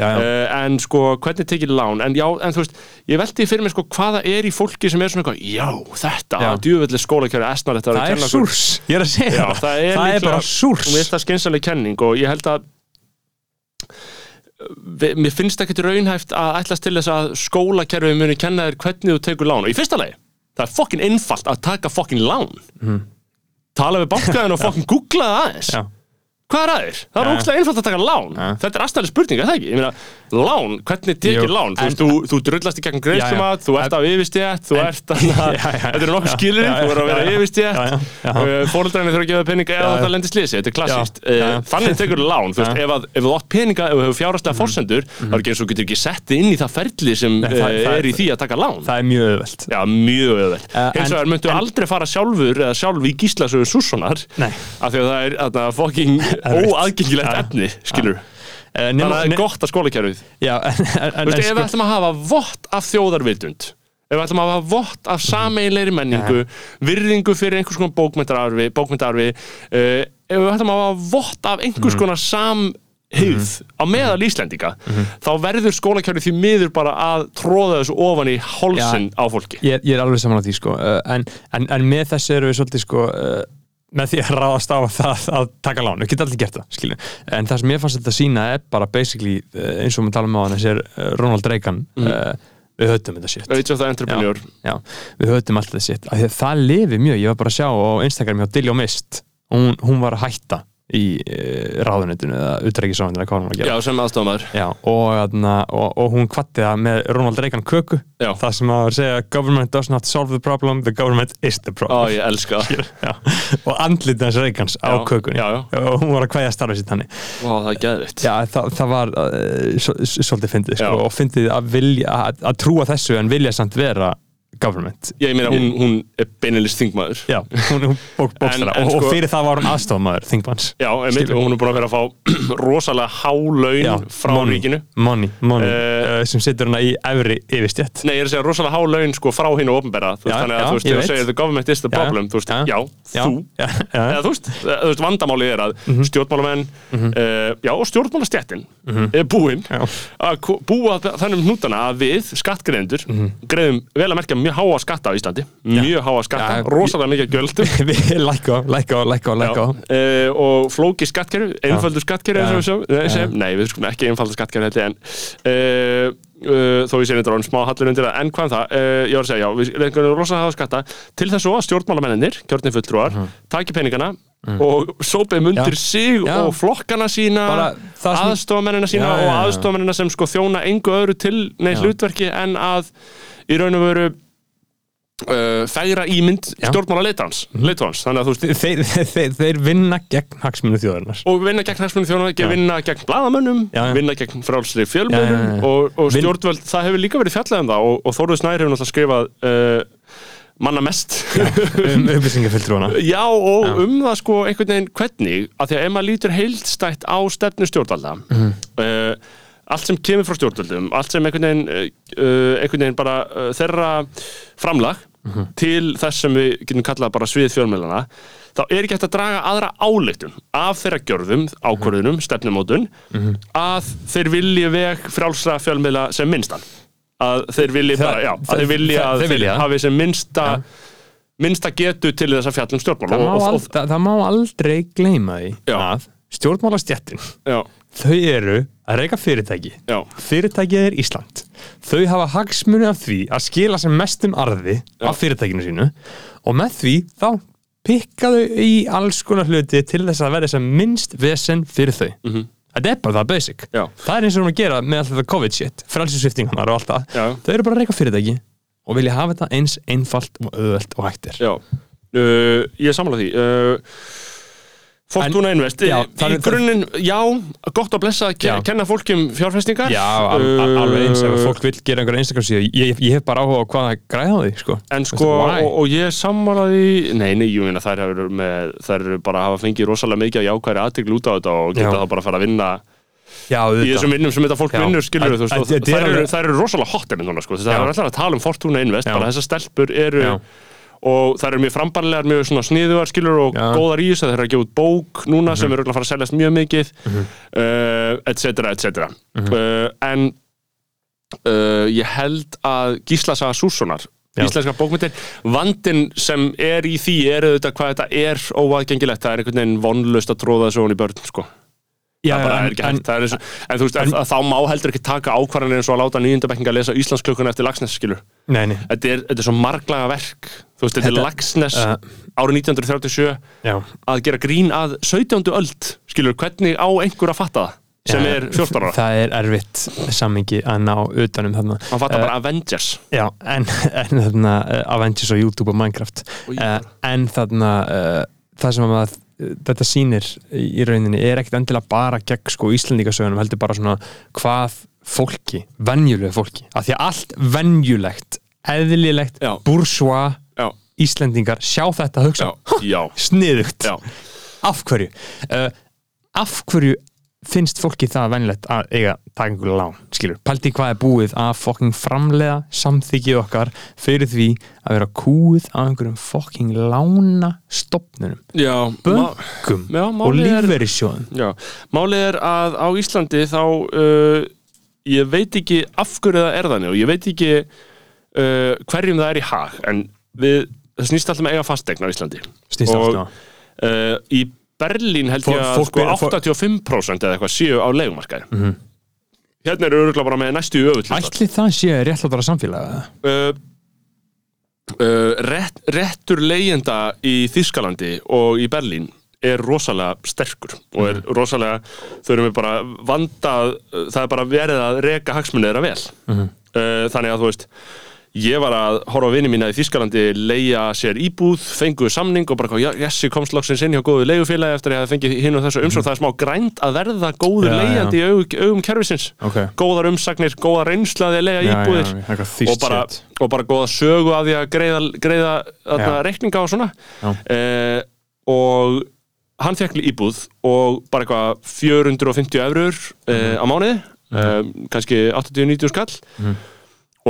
Já, já, uh, en sko hvernig tekið lán? En já, en þú veist, ég veldi fyrir mig sko hvaða er í fólki sem er svona eitthvað já, þetta, djúvillig skólakerfið esnar þetta það er súrs, ég er að segja Já, það. er, það er bara súrs. Mér finnst það skynsaleg kenning og ég held að mér finnst ekkert raunhæft að ætlast til þess að skólakerfið muni kenna þér hvernig þú tekur lán. Og í fyrsta lagi, það er fokkin einfalt að taka fokkin lán tala við bankaðin og fokkin googla það aðeins Já. Hvað er aðeins? það er Já. ógstlega einfalt að taka lán Já. þetta er aðstæðlega spurning, er það ekki? meina, lán, hvernig tekir lán? þú, veist, þú, þú drullast í gegnum greiðslumat þú ert af yfirstjætt, þú ert já. þetta eru nokkuð já, þú verður að vera já, já. fóreldrarnir þurfa að gefa peninga eða þetta lendir slisi, þetta er já. Eh, þannig tekur lán, ef, þú átt peninga ef þú hefur fjárhastlega forsendur þá er ekki eins og getur ekki sett inn í það ferli sem það- eh, það- er í því að taka lán það er mjög en- en- óaðgengilegt efni, skilur Eh, að það er gott að en, en, Þú en, veist, ef sko- við ætlum að hafa vott af þjóðarvitund ef við ætlum að hafa vott af sameiginleiri menningu virðingu fyrir einhvers konar bókmyndararfi, bókmyndararfi uh, ef við ætlum að hafa vott af einhvers konar samhygð á meðal Íslendinga þá verður skólakerfið því miður bara að tróða þessu ofan í hálsin á fólki. Ég, ég er alveg saman á því sko. uh, en, en, en með þessu eru við svolítið sko, með því að ráðast á það að taka lán, við getum allir gert það skilur. en það sem ég fannst þetta sína er bara basically, uh, eins og við talum á hann þessi er uh, Ronald Reagan uh, við höfum þetta shit. Entrepreneur. Já, við höfum alltaf þetta shit. Það lifi mjög, ég var bara að sjá á Instagram hjá Dilljó Mist. Hún, hún var að hætta í uh, ráðunitinu eða að Já, sem aðstofamæður og, og, og, og hún kvatti það með Ronald Reagan köku. Já. það sem að segja government does not solve the problem the government is the Ó, problem ég elska og andlitið hans Reagans á Já, kökunni. já, já. og hún var að kvæða starfið sitt hannig Vá, það er geðvitt Já, það, það var uh, svo- svolítið fyndið sko, og fyndið að, vilja, að, að trúa þessu en vilja samt vera government Ég meina, hún, hún er beinilist þingmaður Já, hún, bók, bókstara og, og sko- fyrir það var hún aðstofamæður þingmanns Já, Skilur. og hún er búin að vera að fá rosalega há laun frá money, ríkinu Money, money uh, sem setur hana í efri yfirstjætt Nei, ég er að segja rosalega há laun sko frá hinn og ofnbæra Já, Þannig að já, þú veist, þú segir the government is the Já, já. problem Þú veist, Já. já, Já, þú já, já. Eða þú veist, veist, vandamálið er að Mhm. stjórnmálamenn, uh, já, og stjórnmálastjættin er búinn Já. að búa þennum hnútana að við, skattgreðendur, Mhm. mjög háa skatta á Íslandi, mjög háa skatta, Já, rosalega mikið gjöldum. Við lækka, lækka, lækka, uh, og flóki skattkerfi, einfaldur skattkerfi eins og Já. sjáum, nei, við skulum ekki einfaldur skattkerfi heldur en uh, uh, þó ég sé þetta ráðum smá hallur undir það, en hvað um það? Uh, ég var að segja, já, við reyngjum rosalega hafa skatta. Til þess að stjórnmálamennir, kjörnir fulltrúar taki peningana og sópið mundir sig Já. og flokkana sína aðstofamennina sína Já, já, og aðstofamennina sem sko þjóna engu öðru til nei Já. hlutverki en að í raun og veru uh, færa ímynd stjórnmála leitrans, leitrans þannig að þú veist þeir, þeir, þeir vinna gegn hagsmunu þjóðarinnar. Og vinna gegn hagsmunni Já. vinna gegn bladamönnum, vinna gegn frálsri fjölmönnum og, og Vin- stjórnvöld, það hefur líka verið fjallað um það og, og Þórður Snær hefur náttúrulega skrifað uh, manna mest. Um upplýsingafulltrúana. Já og Já. um það sko einhvern veginn hvernig, að því að ef maður lítur heildstætt á stefnu stjórnvalda Mhm. uh, allt sem kemur frá stjórnvaldum allt sem einhvern veginn, uh, einhvern veginn bara uh, þeirra framlag Mhm. til þess sem við getum kallað bara svið fjölmjölana þá er ekki hægt að draga aðra áleitun af þeirra gjörðum, ákvörðunum, stefnumótun Mhm. að þeir vilji veg frjálsra fjölmjöla sem minnstan að þeir vilji bara, já, að þeir vilji það- að þeir vilja. hafi sem minnsta Já. minnsta getu til þess að fjallum stjórnmál það, það, það má aldrei gleyma því að stjórnmálastjættin þau eru að reyka fyrirtæki. Já, fyrirtækið er Ísland. Þau hafa hagsmuni af því að skila sem mestum arði af fyrirtækinu sínu og með því þá pikkaðu í alls konar hluti til þess að verða sem minnst vesen fyrir þau. Mhm. þetta er bara það basic. Já. það er eins og erum að gera með alltaf þetta COVID shit frælsinsviftingarnar og allt það. Já. þau eru bara að reyka fyrirtæki og vilja hafa þetta eins einfalt og auðvelt og hættir já. Uh, ég sammála því. Uh, Fortuna Invest. Já, í, grunninn, já, gott að blessa að kenna fólki um fjárfestingar. Já, al al alveg eins ef Uh, fólk vil gera einhverja Instagram síðu. Ég, ég hef bara áhuga á hvað það græða á því sko. En sko, og, og ég sammálaði Nei, nei, ég meina þær eru með þær eru bara að hafa fengið rosalega mikið að jákværi aðtegl út á þetta og geta Já. þá bara að fara að vinna Já, í þessum vinnum sem þetta fólk Já. vinnur skilur þú veist, þær, eru, rosalega hottir núna, sko, það er alltaf að tala um Fortuna Invest, bara þessar stelpur eru. Og þær eru mjög frambarlegar, mjög svona sniðuar skilur og Já. góðar í þess að þær eru að gefa út bók núna sem eru örugglega að fara að seljast mjög mikið Mhm. uh, et cetera, et cetera uh, en uh, ég held að Gísla Saga Sússonar íslenska bókmyndir, vandin sem er í því er auðvitað hvað þetta er óaðgengilegt, það er einhvern veginn vonlust að tróða þessu hún í börn sko. Já, það bara en- er ekki en- hægt. Það er eins en þú veist, en, þá má heldur ekki taka ákvarðanir eins og að láta nýjöndabekkinga lesa Íslandsklökkuna eftir Lagsnes, skilur. Nei, nei, þetta er, þetta er svo marglaga verk. Þú veist, þetta, er Lagsnes uh, árið 1937 já. að gera grín að 17. öld skilur, hvernig á einhver að fatta það sem er 14 ára? Það er erfitt sammingi að ná utanum þarna. Hann fattar Eh, bara Avengers. Já, en, en þarna uh, Avengers og YouTube og Minecraft. Uh. En þarna uh, það sem að maður, uh, þetta sýnir í, rauninni er ekkert endilega bara gegn sko Íslandíkasögunum heldur bara svona hvað fólki, venjulegu fólki af því að allt venjulegt eðlilegt, já, Íslendingar sjá þetta að hugsa sniðugt, af hverju? Uh, af hverju finnst fólki það venjulegt að eiga taka einhverju lán, skilur, pælti hvað er búið að fokking framlega samþykið okkar fyrir því að vera kúið á einhverjum fokking lána stopnunum, böngum já og er, lífverðisjóðum já, málið er að á Íslandi þá uh, ég veit ekki af hverju það er þannig og ég veit ekki uh, hverjum það er í hag en við, það snýst alltaf með eiga fastegn á Íslandi. Snýst aftur á uh, í Berlín held ég að sko, byrja- fólk- 85% eða eitthvað séu á leigumarkaði. Mhm. hérna eru öruglega bara með næstu öfull Ætli það sé réttlátara samfélag uh, uh, rétt, réttur leyenda í Þískalandi og í Berlín er rosalega sterkur og er rosalega, þau eru með bara vandað, það er bara verið að reka hagsmunni þeirra vel. Uh, þannig að þú veist ég var að horfa á vini mína í Þískalandi leia sér íbúð, fenguðu samning og bara, já, jessi komst loksins inn hjá góðu leigufélagi eftir að ég hafði fengið hinn og þessu umsóð það er smá grænt að verða góður Já, já. leigjandi í aug, augum kerfisins. Ok. góðar umsagnir, góða reynslaði að leiga íbúðir. já, eitthvað og bara, og bara góða sögu af því að greiða, greiða reikninga og svona. Eh, og hann fekk íbúð og bara eitthvað 450 eurur eh, Mhm. á mánuði. Eh, kannski 80-90 skall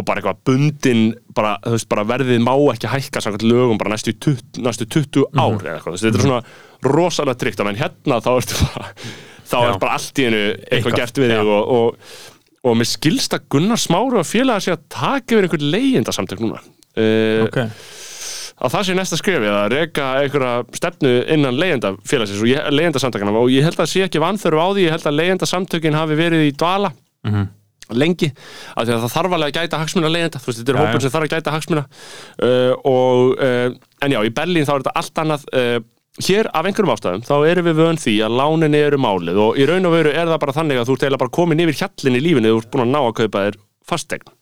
og bara eitthvað bundin bara, veist, bara verðið má ekki hækka samkvæmt lögum bara næstu, 20 næstu 20 Mhm. ár eða eitthvað, Þú veist, þetta er svona rosalega tryggt, en hérna þá bara þá er bara allt í hennu eitthvað Eitthvað, gert við þig og, og, og mér skilst að Gunnar Smári og félaga sé að taka yfir einhvern leyendasamtök núna. Uh, Ok, að það sé næsta skrifið að reka einhverja stefnu innan leyenda félagsins og ég, leyendasamtökana og ég held að sé ekki vanþörf á því, ég held að leyendasamtökin hafi verið í dvala. Mhm. Lengi, af því að það þarf alveg að gæta hagsmuna leyenda, þú veist, þetta er Já, hópur já. sem þarf að gæta hagsmuna. Uh, og uh, en já, í Berlín þá er þetta allt annað uh, hér af einhverjum ástæðum, þá erum við vön því að láninni eru málið. Og í raun og veru er það bara þannig að þú ert eiginlega bara komin yfir hjallin í lífinu, þú ert búin að ná að kaupa þér fastegn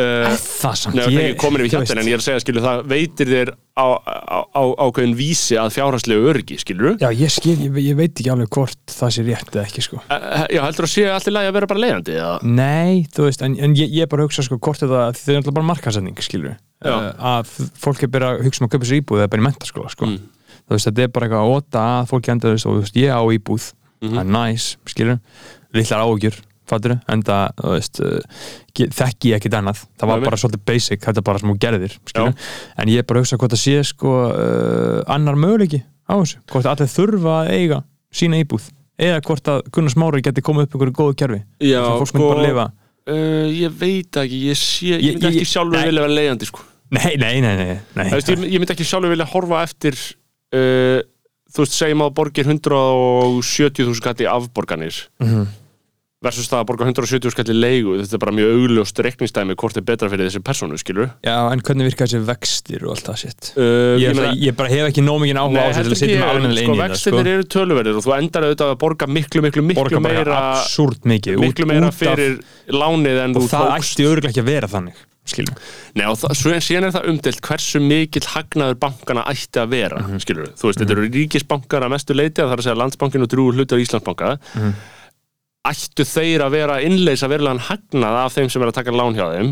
uh, það samt? Er ekki komin yfir hjallin en ég er að segja, skilur, það veitir þér á, á, á ákveðin vísi að fjárhagslegu öryggi, skilur Já, ég skil, ég, ég veit ekki alveg hvort það sé rétt eða ekki, sko. Já, heldur að sé allt í lagi að vera bara leiðandi eða? Nei, þú veist, en, en ég, ég bara hugsa sko hvort þetta, það er alltaf bara markasetning, skilur uh, að fólk er bara að hugsa um að kaupa sér íbúð eða bara í mentaskóla, sko. Mm. þú veist, þetta er bara eitthvað að óta að fólki og þú veist, ég á íbúð, Mhm. það er næs skilur, litlar áhugjur fattur, enda, þú veist ge- þekki ég ekkit annað, það var bara svolítið basic, þetta er bara smá gerðir skilur, en ég er bara að hugsa hvort það sé sko uh, annar möguleiki á þessu, hvort allir þurfa að eiga sína íbúð, eða hvort að Gunnar Smári geti komið upp einhverju góðu kerfi Já, sem fólk myndi bara lifa. uh, Ég veit ekki, ég sé Ég Ég- myndi ekki sjálfur vilja vera leiðandi sko. Nei, nei, nei, nei, nei. Veist, ég, ég myndi ekki sjálfur vilja horfa eftir uh, Þú veist, segjum að borgir 170.000 skall í afborganir. Mhm. Versus það að borga 170 skall í leigu. Þetta er bara mjög augljóst reikningsdæmi hvort er betra fyrir þessi persónu, skilur Já, en hvernig virka þessi vextir og allt það sitt uh, ég, ég, ég bara hef ekki nóg mikið áhuga á þessu sko, það sko. eru töluverðir og þú endar auðvitað að borga miklu, miklu, miklu borga meira absúrt mikið miklu út- meira út fyrir lánið en og þú það tókst. ætti örgulega ekki að vera þannig skilur Nei, og það, síðan er það umdelt hversu mikill hagnaður bankana ætti að vera Mhm. skilur þú veist, þetta eru ríkisbankar að mestu leiti að það er að segja landsbankin og drúgur hlutar Íslandsbanka. Mhm. Ættu þeir að vera innleysa verulegan hagnað af þeim sem er að taka lán hjá þeim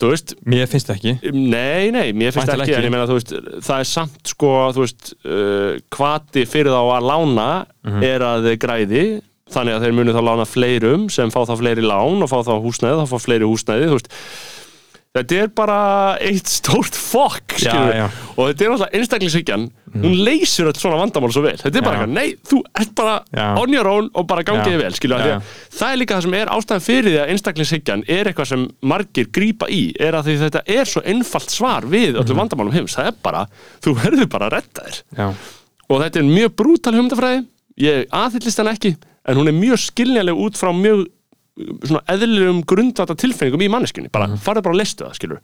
veist, mér finnst það ekki Nei, nei, mér finnst Væntanlega ekki, ekki. en ég meina, veist, það er samt sko, veist, uh, hvati fyrir þá að lána Mhm. er að þeir græði, þannig að þeir munu þá lána fleirum sem fá þá fleiri lán og fá þá húsnæði, þá fá fleiri húsnæði, þú veist, þetta er bara eitt stórt fokk, og þetta er alltaf einstaklingshyggjan, hún leysir öll svona vandamál svo vel, þetta er bara eitthvað, nei, þú ert bara Já. on your own og bara gangið Já. þig vel, já. það er líka það sem er ástæðan fyrir því að einstaklingshyggjan er eitthvað sem margir grípa í, er að því þetta er svo einfalt svar við öllum Mhm. vandamálum heims, það er bara, þú verður bara að redda þér. Já, og þetta er mjög brútal hugmyndafræði. Ég aðhyllist hann ekki en hún er mjög skiljanleg út frá mjög svona eðlilegum grundvata tilfinningum í manneskunni bara, farðu bara að listu það, skilur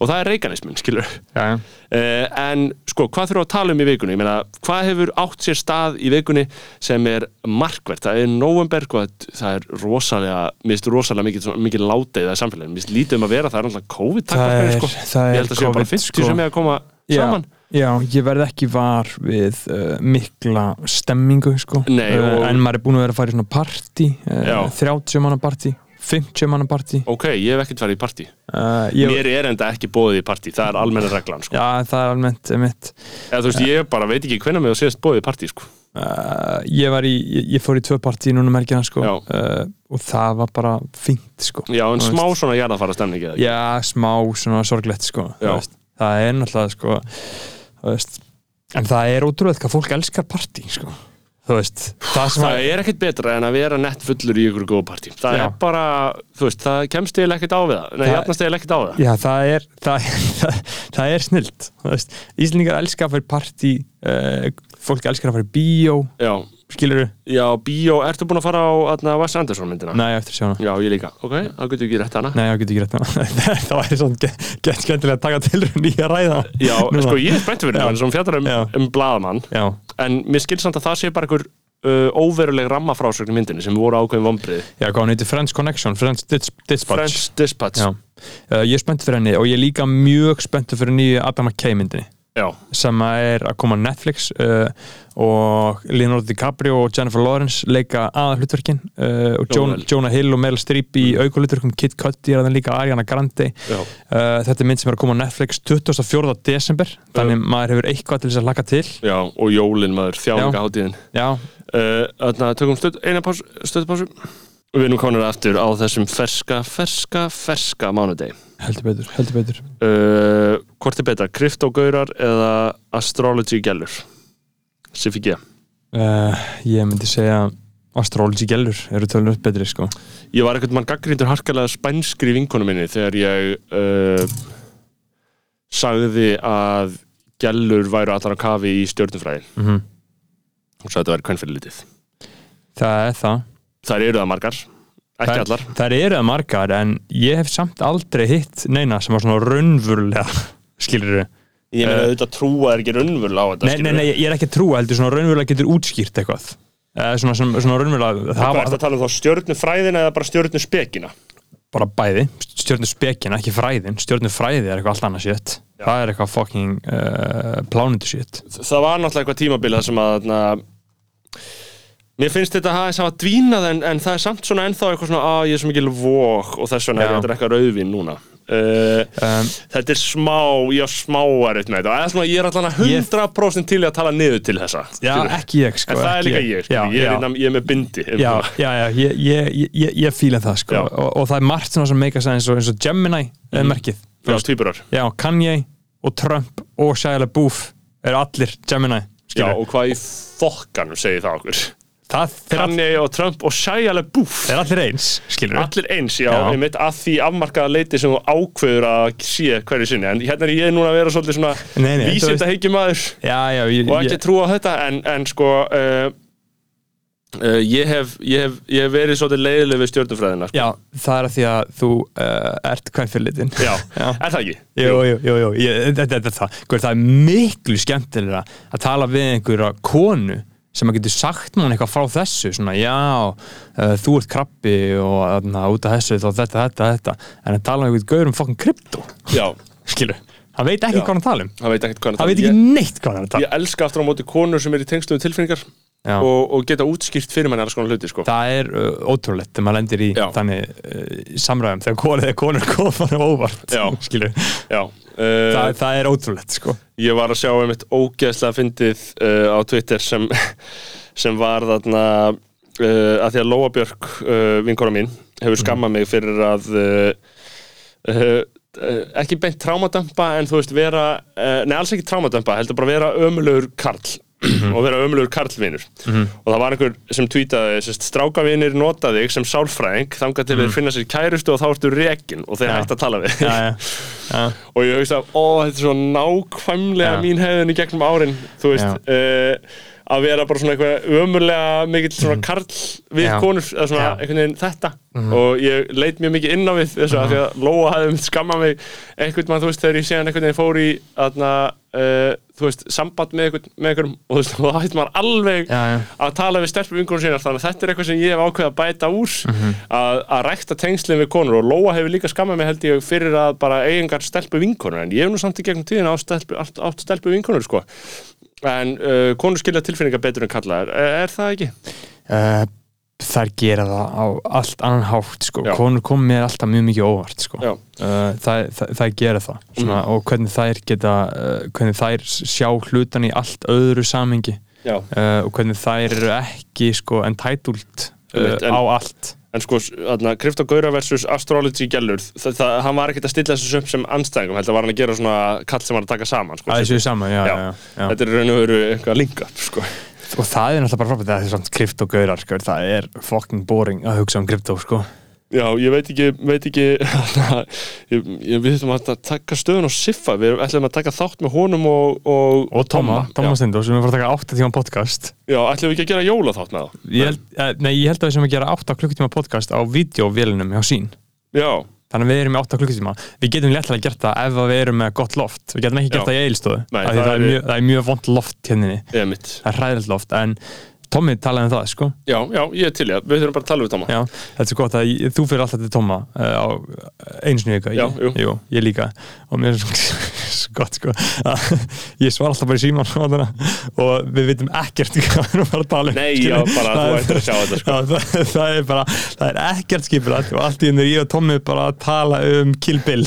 og það er reikanismin, skilur já. uh, en sko, hvað þurfum að tala um í vikunni? Ég meina, hvað hefur átt sér stað í vikunni sem er markvert? Það er november, sko, það er rosalega mér finnst rosalega mikið, mikið látið í samfélaginu, mér finnst lítið um að vera, það er alltaf COVID Það takmarkanir, er- sko. það er ég held að séu bara COVID, 50 sko. sem er að koma Já. saman Já, ég verð ekki var við uh, mikla stemmingu sko. Nei, og- uh, en maður er búin að vera að fara í svona partí Já. uh, 30 manna partí 50 manna partí ok, ég hef ekkert farið í partí uh, ég, mér er enda ekki bóðið í partí, það er almenna reglan sko. Já, það er almennt mitt eða veist, ég bara veit ekki hvenær mig að séðast bóðið í partí sko. uh, ég, var í, ég, fór í tvö partí núna merkina sko. Já. uh, og það var bara fínt sko. já, en smá svona jarðafara stemning? Já, smá svona sorglegt sko. Já. veist. það er náttúrulega sko, veist, en það er ótrúlega hvað fólk elskar partí sko. veist, það það er ekkert betra en að vera nett fullur í ykkur góða partí. Það Já. er bara, þú veist, það kemst eða ekkert á við það. Jafnast eða ekkert á við það. Já, það er, það, það, það er snilt Íslendingar elskar að fara partí uh, fólk elskar að fara í bíó. Já, skilur já, bíó, ertu búin að fara á atna, Wes Anderson myndina? Nei, eftir að sjá hana. Já, ég líka, ok, þá getur við ekki rétt hana. Nei, það getur ekki rétt hana. Það væri svona gett get skemmtilega að taka til í að ræða. Já, Núna. sko, ég er spennt fyrir það sem fjallar um, um blaðamann. Já, en mér skil samt að það sé bara einhver uh, óveruleg rammafrásögn í myndinni sem voru ákveðin vombrið já, hvað hann heitir French Connection, French Dis Dispatch. French Dispatch. Já, uh, ég er spenntur fyrir henni og ég já, sem að er að koma á Netflix uh, og Leonardo DiCaprio og Jennifer Lawrence leika aða hlutverkin uh, og Jonah, vel. Jonah Hill og Meryl Streep í mm. aukulutverkum Kid Cudi er þannig líka Ariana Grande. Uh, þetta er mynd sem er að koma á Netflix 24. desember þannig maður hefur eitthvað til þess að laka til. Já, og jólin maður þjáningaháttíðin já, uh, Þannig að tökum stöðpásu við erum komin aftur á þessum ferska, ferska, ferska mánudegi. Heldur betur, heldur betur. Uh, Hvort er betra, kryptogaurar eða astrology gælur? G uh, ég myndi segja astrology gælur eru tölunum betri sko. Ég var ekkert mann gaggrindur harkalega spænskri vinkonu minni þegar ég uh, sagði að gælur væru allar á kafi í stjórnufræði mm og sagði að þetta væri kvennfyrir litið það er það Þær eru það margar, ekki Það- allar. Það eru það margar en ég hef samt aldrei hitt neina sem var svona raunverulega skilur Ég meina Eh, auðvitað trúa er ekki raunverulega á þetta Nei, nei, nei, ég er ekki trúa heldur svona raunverulega getur útskýrt eitthvað. Eða svona, svona, svona raunverulega það var að tala um þá stjörnufræðina eða bara stjörnuspekina? bara bæði, stjórnu spekina, ekki fræðin. Stjórnu fræði er eitthvað allt annað Já. það er eitthvað fucking uh, plánundu shit Mér finnst þetta aðeins hafa dvínað en, en það er samt svona ennþá eitthvað svona að ég er svo mikil vók og þess vegna er Já. þetta eitthvað rauðvin núna uh, um, Þetta er smá, ég á smá erut með þetta Eða svona, Ég er að Ég- 100% til að tala niður til þessa Já, ekki ég sko En það er líka ég, skilurðu. já, ég, er, já. innan, ég er með bindi um Já, það. já, já, ég, ég, ég, ég, ég fíla það sko Já. og, og það er margt svona sem meika eins og, eins og Gemini er merkið Já, tvíburar Já, Kanye og Trump og Shia LaBeouf eru allir Gemini Já, skilur. og hvað í fokkanum segir það okkur það þeir, all, og Trump og Shia LaBeouf þeir allir eins skilur Allir eins, já, Já. einmitt að því afmarkaða leiti sem þú ákveður að sé hverju sinni, en hérna er ég núna að vera svolítið svona heikjumæður Já, já, ég, og ekki ég, trúa þetta, en, en sko uh, uh, ég, hef, ég, hef, ég hef verið svolítið leiðileg við stjórnufræðina sko. já, það er að því að þú uh, ert kvænfyrirlitin já. Já. er það ekki? Jú, jú, jú, jú. Ég, þetta, þetta er það Hver, það er miklu skemmtilega að tala við einhverja konu sem að getur sagt mann eitthvað frá þessu svona, já, uh, þú ert krabbi og þarna, út af þessu þá þetta, þetta, þetta. En að tala um einhvern gaur um fokkin krypto. Já, skilur, hann veit ekki Já. hvað hann tala um. Það veit hann hann veit ég, ekki neitt hvað hann tala ég elska aftur á móti konur sem er í tengslu við tilfinningar. Og, og geta útskýrt fyrir manni alls konar hluti sko. það er uh, ótrúlegt þegar maður lendir í Já. þannig uh, samræðum þegar konur, konur hann óvart Já. Já, uh, það, það er ótrúlegt sko. ég var að sjá einmitt ógeðslega fyndið á Twitter sem, sem var þarna að því að Lóa Björk, uh, vinkora mín hefur skammað mig fyrir að ekki beint trámadömpa en þú veist vera nei alls ekki trámadömpa, heldur bara vera ömulegur karl og vera ömulegur karlvinur. Og það var einhver sem tweetaði strákavinir nota þig sem sálfræðing þangað til þeir finna sér kærustu og þá ertu rekin og þeir hægt að tala við og ég að, ó, þetta er svo nákvæmlega mín hefðin í gegnum árin þú veist, að vera bara svona eitthvað ömurlega mikill svona karl við Já. konur eða svona Já. einhvern veginn þetta og ég leit mjög mikið inn á við þessu að því að Lóa hafði mynd skammað mig einhvern mann, þú veist, þegar ég sé hann einhvern veginn fór í aðna, uh, þú veist, samband með einhvern, með einhverjum og þú veist, og það hætti maður alveg Já, já. að tala við stelpur vingunum sínar þannig að þetta er eitthvað sem ég hef ákveðið að bæta úr Mhm. að, að rækta tengslinn við konur og Lóa hefur líka skammað mig held ég fyrir að bara eigingar stelpu vinkonur en ég hef nú samt í gegnum tíðina átt stelpu, átt stelpu vinkonur sko en uh, konur skilja tilfinningar betur en kalla er, er það ekki? uh, þær gera það á allt annan hátt sko. Já. konur kom mér alltaf mjög mikið óvart sko. Uh, það, það, það gera það Svona, og hvernig þær geta uh, hvernig þær sjá hlutan í allt öðru samhengi uh, og hvernig þær eru ekki sko, entitled uh, Einmitt, en- á allt En sko, þarna, Krypto Gaura versus Astrology það, hann var ekkert að stilla þessu upp sem anstæðingum, heldur var hann að gera svona kall sem var að taka saman, sko. að þessu er sama, já, Já. já. Þetta er raun og veru eitthvað link-up, sko. og það er náttúrulega bara frábært það er svona kryptogaurar, sko, það er fucking boring að hugsa um krypto, sko Já, ég veit ekki, veit ekki, ég, ég við þurfum að taka stöðun á Siffa, við ætlum að taka þátt með honum og, og, og Tóma, Tóma Stindó sem er fara að taka 8 tíma podcast. Já, ætlum við ekki að gera jólaþátt með það? ég held, eh, nei, ég held að við sem að gera 8 klukkutíma podcast á videóvélinum hjá sín Já, þannig að við erum í 8 klukkutíma. Við getum léttilega gert það ef við erum með gott loft. Við getum ekki gert það í eilstöðu það, það er er- mjög, er mjög vond loft mitt. það er hræðilegt loft en Tommi talaði um það sko Já, já, ég er til ég, við þurfum bara að tala við Tóma. Já, þetta er gott að ég, þú fyrir alltaf til Tomma uh, á einu sinni vika Já, ég, jú. ég líka og mér er svo, svo gott sko að ég svar alltaf bara í síman og við vitum ekkert hvað við erum að tala um Nei, já, bara þú ættir að sjá þetta, sko. Já, það, það er bara, það er ekkert skipulat og allt í henni er ég og Tommi bara að tala um Kill Bill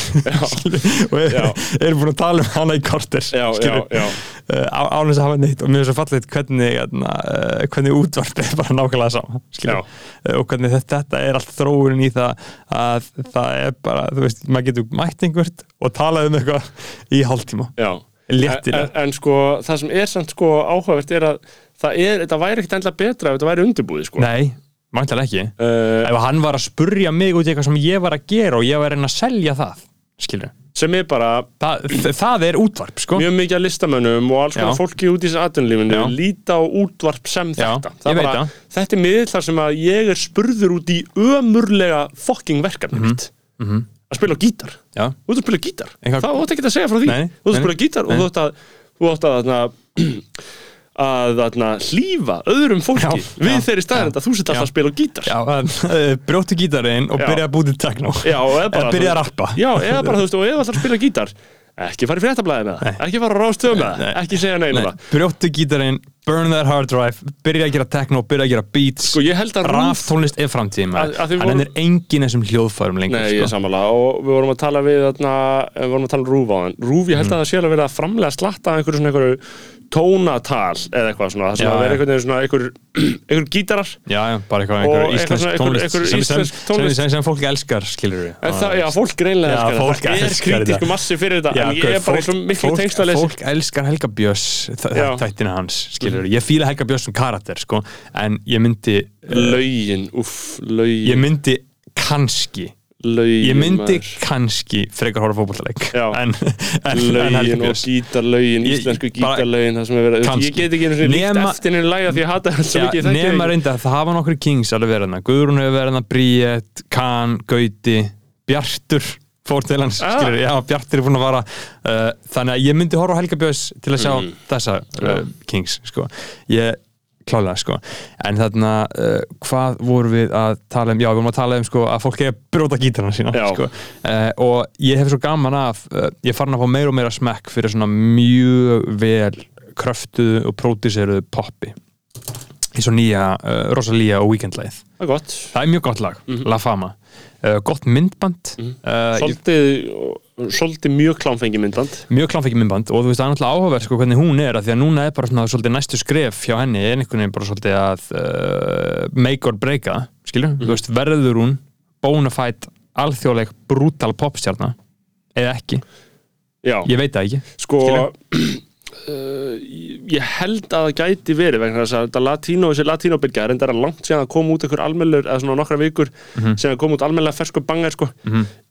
og erum búin að tala um hana í korter Já, já, skilur. já. Uh, á, ánægis að hafa neitt og mér er svo fallið hvernig, uh, hvernig útvarp er bara nákvæmlega sama skilur. Já. Uh, og hvernig þetta, er allt þróunin í það að það er bara, þú veist, maður getur mætt einhvert og talað um eitthvað í hálftíma. Léttilega. En, en, sko, það sem er samt sko áhugavert er að það er, þetta væri ekkert endla betra ef þetta væri undirbúið, sko. Nei, mæntilega ekki Uh, Ef hann var að spurja mig út í eitthvað sem ég var að gera og ég var að reyna að selja það skilur sem er bara það, það er útvarp, sko mjög mikið að listamönnum og alls konar fólki út í þessu atvinnulífinu Já. líta á útvarp sem Já, þetta veit bara, það. þetta er miðl þar sem að ég er spurður út í ömurlega fucking verkefni mitt að spila gítar. Já, þú ert að spila gítar, Eitthvað- það átt ekki að segja frá því. Nei, þú ert að spila gítar og nei. þú átt að, þú átt að, að, að, að hlýfa öðrum fólki Já, við já, þeirri staðarind að þú sett alltaf Já. að spila gítar. Já uh, brjóttu gítarinn og byrja að búti og eða byrja að rappa. Já, eða bara, þú veist, og eða alltaf spila gítar. Ekki fara í fréttablaði með það, ekki fara á rástöðum það, ekki segja neina um Nei, það. brjóttu gítarinn, burn that hard drive byrja að gera techno, byrja að gera beats Sko, ég held að raf Rúf tónlist er framtíðin Að- að þið hann voru- er engin þessum hljóðfærum lengur Nei, ég er sko. sammála og við vorum að tala við þarna, við vorum að tala um Rúf á hann Rúf, ég held Mhm. að það sé alveg að framlega slatta einhverju svona einhverju tónatal eða eitthvað svona, það Já, já. einhvern veginn svona einhver, einhver gítarar já, já, bara einhver eitthvað íslensk einhver- tónlist einhver sem, íslensk sem, tónlist. sem, sem fólk elskar, skilur við En það, já, fólk greinlega Já, elskar fólk þetta, það er elskar kritísku massi fyrir þetta Já, en ég er bara svo miklu fólk, tengslaleysi fólk elskar Helga Björns Já. þættina hans, skilur ég fíla Helga Björns sem karakter, sko en ég myndi, Lögin, uff, lögin. ég myndi kannski lögin, ég myndi maður. kannski frekar en lögin Helga og Ég- íslensku það er Kannski. ég get ekki einu sinni líkt eftir henni læga því ég hata þetta svo mikið nema reynda, það hafa nokkur kings alveg verið hana Guðrún hefur verið hana, Bríett, Kahn, Gauti Bjartur fór til hans, Ah. skilur, já, Bjartur er búin að vara uh, þannig að ég myndi horfa á Helga Björns til að sjá Mm. þessa uh, kings, sko. Ég klálega, sko. En þarna, uh, hvað vorum við að tala um, já, við vorum að tala um, sko, að fólk að brjóta gítarna sína, Já. sko. Uh, og ég hef svo gaman af uh, ég farin að fá meira og meira smekk fyrir svona mjög vel kröftuðu og pródíseruðu poppi eins og nýja uh, Rosalía og Weekend-læð það er gott. Það er mjög gott lag, La Fama uh, gott myndband. Uh, ég, svolítið, svolítið mjög klámfengi myndband. Mjög klámfengi myndband og þú veist það er náttúrulega áhugaverð sko hvernig hún er að því að núna er bara svona svolítið næstu skref hjá henni er einhvern veginn bara svolítið að uh, make or breaka, skilju þú veist verður hún bona fide alþjóðleg brutal popstjarna eða ekki, já, ég veit það ekki sko skilur. uh, ég held að það gæti verið vegna þess að þetta latínó, þessi latínóbyrgja er enda langt síðan að koma út einhver almennur eða svona nokkra vikur Mhm. síðan að koma út almennlega fersku bangar sko,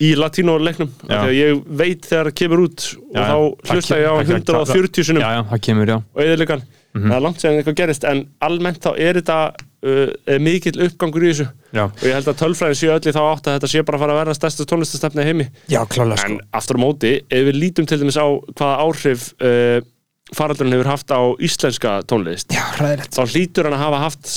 í latínóleiknum Já. þegar ég veit þegar það kemur út og Já, þá hlusta ég á það- það- 140 sinum já, já, það kemur, já. og eðilegan það er langt séðan eitthvað gerist en almennt þá er þetta uh, er mikill uppgangur í þessu. Já, og ég held að tölfræðin séu öll í þá átt að þetta sé bara að fara að verða stærsta tónlistastefni í heimi. Já klálega sko. en aftur á móti, ef við lítum til dæmis á hvaða áhrif uh, faraldurinn hefur haft á íslenska tónlist. Já, hræðilegt. Þá hlýtur hann að hafa haft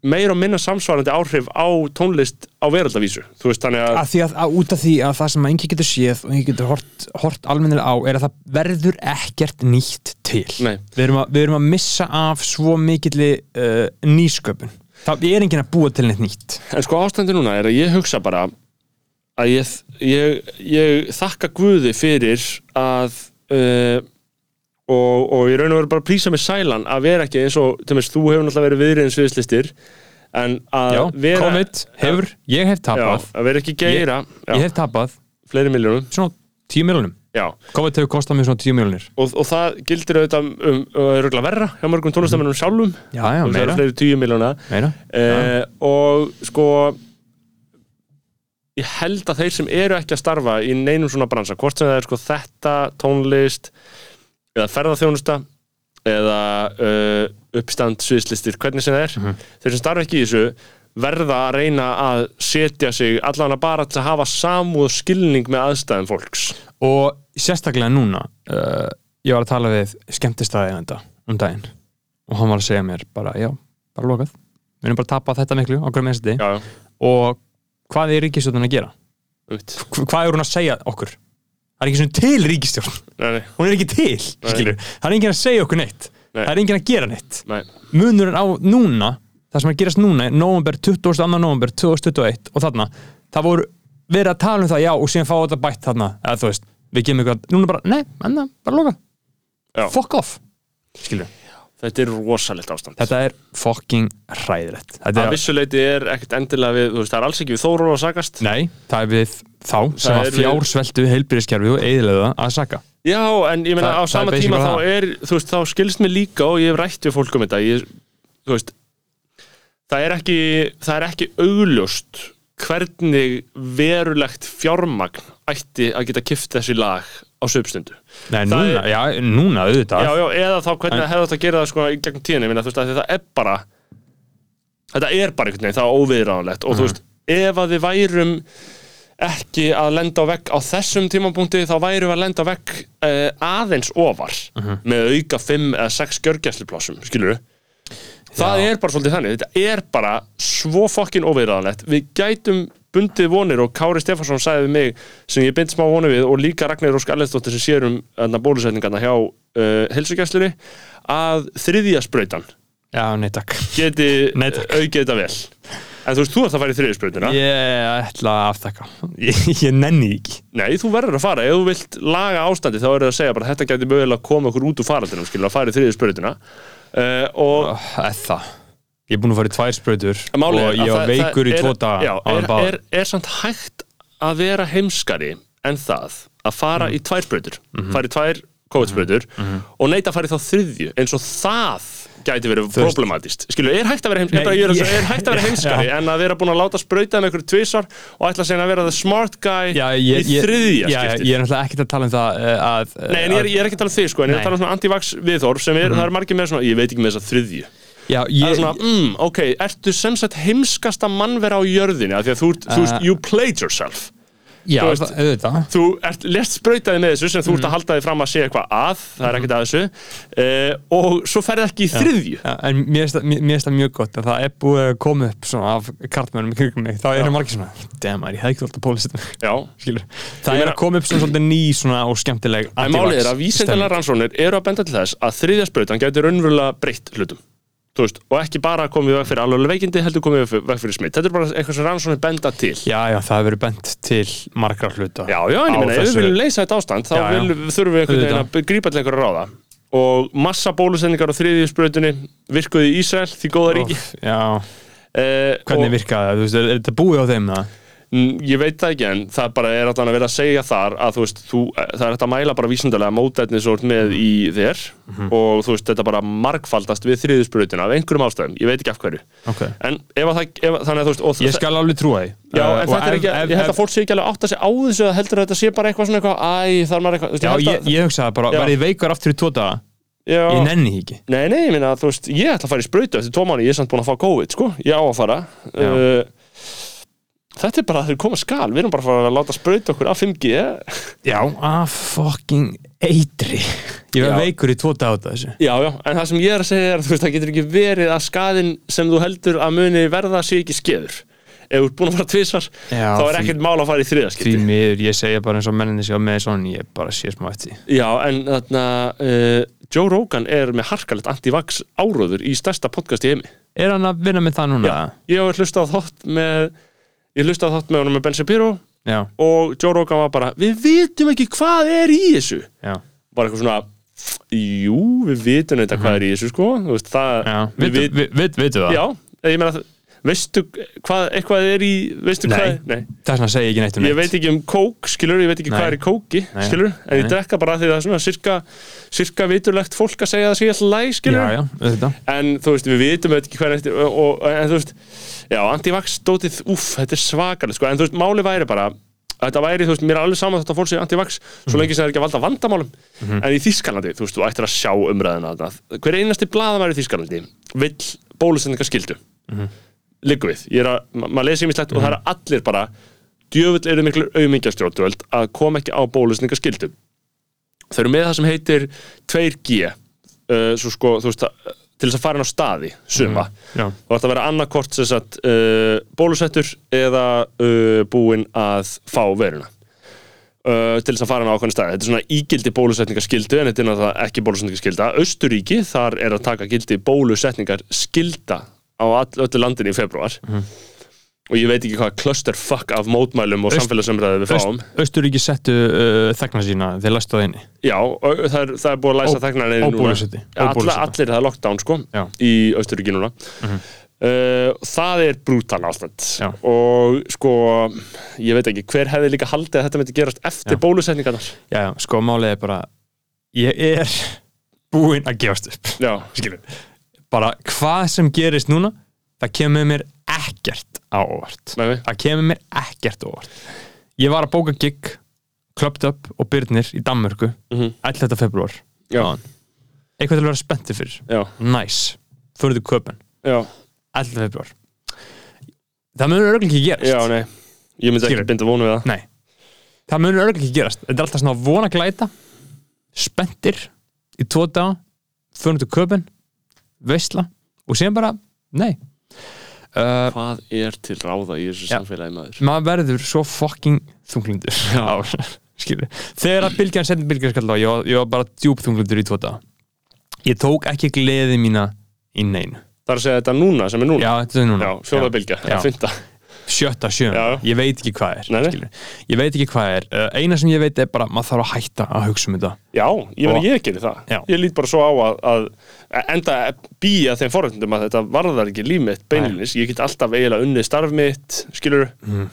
meira og minna samsvarandi áhrif á tónlist á veraldavísu þú veist þannig að að því að, að út af því að það sem engi getur séð og engi getur hort, hort almennilega á er að það verður ekkert nýtt til. Nei. við erum, við erum að missa af svo mikilli uh, nýsköpun. Það er enginn að búa til neitt nýtt. En sko ástandi núna er að ég hugsa bara að ég, ég, ég þakka Guði fyrir að uh, og, og ég raun og veru bara að prísa mig sælan að vera ekki eins og, dæmis, þú hefur náttúrulega verið viðriðin sviðslistir en að Já, vera COVID hefur, ég hef já, tapað að vera ekki geira. Já, ég hef tapað. Fleiri miljónum svona 10 miljonum já, COVID hefur kostað mér svona 10 miljonir og, og það gildir auðvitað um, um, um verra hjá mörgum tónlistamennum sjálfum. Já, já, og meira, fleiri tíu miljóna meira. uh, og sko ég held að þeir sem eru ekki að starfa í neinum svona bransa, hvort sem það er sko þetta, tónlist eða ferðarþjónusta eða uh, uppstand sviðslistir, hvernig sem það er Mhm. þeir sem starfa ekki í þessu verða að reyna að setja sig allan að bara til að hafa samúð skilning með aðstæðum fólks og sérstaklega núna uh, ég var að tala við skemmtistæði um daginn og hann var að segja mér bara, já, bara lokað við erum bara að tapa þetta miklu hverjum einstu já, og hvað er ríkistjórnin að gera? Hvað er hún að segja okkur? Það er ekki svona til ríkistjórn nei, nei, hún er ekki til, skilur það er enginn að segja okkur neitt. Nei. það er enginn að gera neitt. Nei, munurinn á núna það sem er að gerast núna, november 22. november 2021 og þarna það voru verið að tala um það, já, og síðan fá þetta bætt þarna, eða þú veist, við gefum eitthvað núna bara, nei, enna, bara loka Já. fuck off, skilur þetta er rosalegt ástand. Þetta er fucking hræðilegt. Að er, vissuleiti er ekkert endilega við, þú veist, það er alls ekki við þóról að sagast nei, það er við þá sem er að fjársveltu heilbyrðiskerfi og eðilega að saka Já, en ég meina á sama er tíma þá er, þú veist, þá skilst mér líka og ég hef rætt við fólk um þetta ég, þú veist það er ekki, það er ekki augljóst hvernig verulegt fjármagn ætti að geta kift þessi lag á söpstundu nei, núna, já, núna auðvitað. Já, já, eða þá hvernig En- hefði þetta að gera það sko í gegn tíðinni, meina, þú veist, að það er bara þetta er bara einhvern veginn, það er óviðráðanlegt og þú veist, ef að við værum ekki að lenda á vegg á þessum tímapunkti, þá værum við að lenda á vegg uh, aðeins ofar með auka 5 eða 6 gjörgæsliplássum, skilur það Já. er bara svolítið þannig, þetta er bara svo fokkin óviðráðanlegt. Við gætum bundið vonir og Kári Stefansson sagði við mig sem ég bind smá vonir við og líka Ragnar Rósk Allendsdóttir sem sér um bólusetningarna hjá uh, helsugæslunni að þriðja sprautan já, nei takk. geti aukið þetta vel en þú veist, þú ert að fara í þriðja sprautuna ég ætla að aftaka ég, ég nenni ekki. Nei, þú verður að fara, ef þú vilt laga ástandi þá er það að segja bara þetta geti mögulega að koma okkur út úr faraldinum, skilur að fara í þriðja sprautuna uh, og Oh, eða. Það Ég er búin að fara í tvær sprautur Málið og er ég var veikur í er- tvo daga já, er, báðar. er, er samt hægt að vera heimskari en það að fara Mhm. í tvær sprautur fara í tvær COVID-sprautur og neita að fara í þá þriðju eins og það gæti verið problematist skilur, er hægt að vera, er, ég- er vera heimskari en að vera búin að láta sprauta með einhverju tvisar og ætla að segja að vera the smart guy Já, ég, í ég, þriðja já, skiptið? ég er náttúrulega ekkert að tala um það uh, að, Nei, en ég er, ég er ekki að tala um þig sko, en ég er að tala um svona anti-vax viðhorf sem er, það er margir með svona, ég veit ekki með þessa þriðju. Já, Það er ég, svona, mm, ok, ertu sem sagt heimskasta mannvera á jörðinni? Af því að þú, ert- þú Uh, you played yourself já, þú veist- það- auðvitað. þú ert lest sprautaði með þessu sem þú ert Mhm. að halda þig fram að segja eitthvað að það er ekkert að þessu. Uh, og svo ferði ekki í þriðju. Já, en mér finnst það- það mjög gott að það er búið að koma upp svona af kartmennum í kringum mig, þá eru margir svona damn, maður, ég hefði ekki að pólist já, skilur, Ég það er að koma upp svona svolítið ný svona og skemmtileg en málið er að vísindalega stemning. rannsóknir eru að benda til þess að þriðja sprautan gæti veist, og ekki bara komið veg fyrir alveg veikindi heldur komið veg fyrir smitt þetta er bara eitthvað sem rannsóknir benda til. Já, já, það hefur verið bent til margra hluta Já, já, en ég meina, ef við viljum leysa þetta ástand þá Já, já. vil, þurfum við einhvern veginn að grípa til einhverja ráða. Og massa bólusendingar á þriðju sprautunni virkuði í Ísrael, því góða ríki. Já, eh, hvernig virkaði það, er þetta búið á þeim það? Mm, Ég veit það ekki en það bara er allan að vera að segja þar að þú veist, þú, það er hægt að mæla bara vísindalega mótætni svo með í þér Mhm. og þú veist, þetta bara margfaldast við þriðju sprautina af einhverjum ástæðum, ég veit ekki af hverju. Ok. En ef að það, ef, þannig að þú veist Ég skal alveg trúa því. Já, Uh, en og þetta er ef- ekki, ef- ég held ef- að fólk sé ekki alveg átt að segja á þessu að heldur að þetta sé bara eitthvað svona eitthvað, æ, þarf maður eitthvað Já, ég, ég hugsaði bara, verði veikar aftur í daga? Já. Ég nenni ekki. Nei, nei, ég meina, þú veist, ég ætla að fara í sprautu eftir tvo mánu, ég er samt búin að fá COVID, sko, ég á að fara. Uh, Þetta er bara að þeir koma skal, við erum bara að fara að láta sprauta okkur af 5G Já, að fucking eitri. Ég var Já. veikur í tvo dag af þessu. Já, já, en það sem ég er að segja er að þú veist, það getur ekki verið að skaðin sem þú heldur að muni verða sé ekki skeður. Ef þú ert búin að fara tvisvar, Já, þá er því- ekkert mál að fara í Því þriðaskipti miður, ég segja bara eins og menninni sé á með svona Ég bara sé smá eftir því. Já, en þarna, uh, Joe Rogan er með harkalegt anti-vax áróður í stærsta podcast í heimi. Er hann að vinna með það núna? Ég ég hlustaði á þátt með honum með Ben Shapiro Já, og Joe Rogan var bara við vitum ekki hvað er í þessu já, bara eitthvað svona jú, við vitum þetta hvað er í þessu sko Þú veist, það, já við Vitu, vit- vi, vi, Vitu það? já, ég meina veistu hvað eitthvað er í veistu Nei. hvað, nei, Það er svona að segja ekki neitt um ég neitt veit ekki um kók skilur, ég veit ekki Nei. hvað er í kóki Nei. skilur, en ég Nei. drekka bara því það er svona sirka, sirka viturlegt fólk að segja að það sé alltaf læg skilur, Já, já, auðvitað en þú veist, við vitum auðvitað ekki hvað er eftir og, og, en þú veist, já, anti-vax stótið, úff, þetta er svakalegt sko, en þú veist, máli væri bara þetta væri, þú veist, mér er alveg saman þetta fólk sé anti-vax svo lengi sem það er ekki að valda vandamálum. En í Þískalandi, þú veist, þú ættir að sjá umræðina þarna. hver einasti blaðamæri í Þískalandi vill bólusendinga skildu liggur við, ég er að, ma maður lesi ímislegt og það er allir bara djöfull eru miklu auðmingjastrjóttvöld að koma ekki á bólusendinga skildu þau eru með það sem heitir 2G uh, svo sko, þú veist, til þess að fara inn á staði suma, Já, þú ætti að vera annarkort sem sagt uh, bólusettur eða uh, búinn að fá veruna uh, til þess að fara inn á ákveðin staði. Þetta er svona ígildi bólusetningarskildu en þetta er ekki bólusetningarskilda Östuríki, þar er að taka gildi bólusetningarskilda á öllu landinu í februar og ég veit ekki hvað clusterfuck af mótmælum og samfélagsumræðu við fáum. Öst, Östuríki settu uh, þegna sína þeir læstu það inni. Já, það er, það er búið að læsa þegnar niður núna. alla. Allir það er lockdown sko Já. í Austuríki núna. Uh, Það er brútal ástand. Já. og sko ég veit ekki, hver hefði líka haldið að þetta myndi gerast eftir bólusetningarnar? Já, sko málið er bara Ég er búinn að gefast upp. Bara hvað sem gerist núna það kemur mér ekkert á óvart. Nei. Það kemur mér ekkert á óvart. Ég var að bóka gig Clubbed Up og Byrnir í Danmörku Mhm. 11. februar Já. Eitthvað til að vera spenntið fyrir. Já, Nice, köpen já, 11. februar Það munur örgulega ekki gerast. Já, nei. Ég myndi ekki binda vonu við það. Nei, það munur örgulega ekki gerast. Þetta er alltaf svona vona glæta Spenntir í tvo daga Fyrir þú köpen Veistla og síðan bara, nei uh, Hvað er til ráða í þessu samfélagi maður? maður verður svo fucking þunglindur. Þegar að bylgjan sendi bylgjan skall á ég var, ég var bara djúb þunglindur í daga. Ég tók ekki gleði mína í neinu. Það er að segja þetta núna sem er núna? Já, þetta er núna. Já, fjóða bylgja, Já. eða fynda sjötta, Já. ég veit ekki hvað er Nei, nei. ég veit ekki hvað er. Uh, eina sem ég veit er bara, maður þarf að hætta að hugsa um þetta. Já, ég Og- ég gerir það. Já. Ég lít bara svo á að, að enda býja þeim forrættundum að þetta varðar ekki líf mitt beinlinis Ég get alltaf eiginlega unnið starf mitt skilur Mm.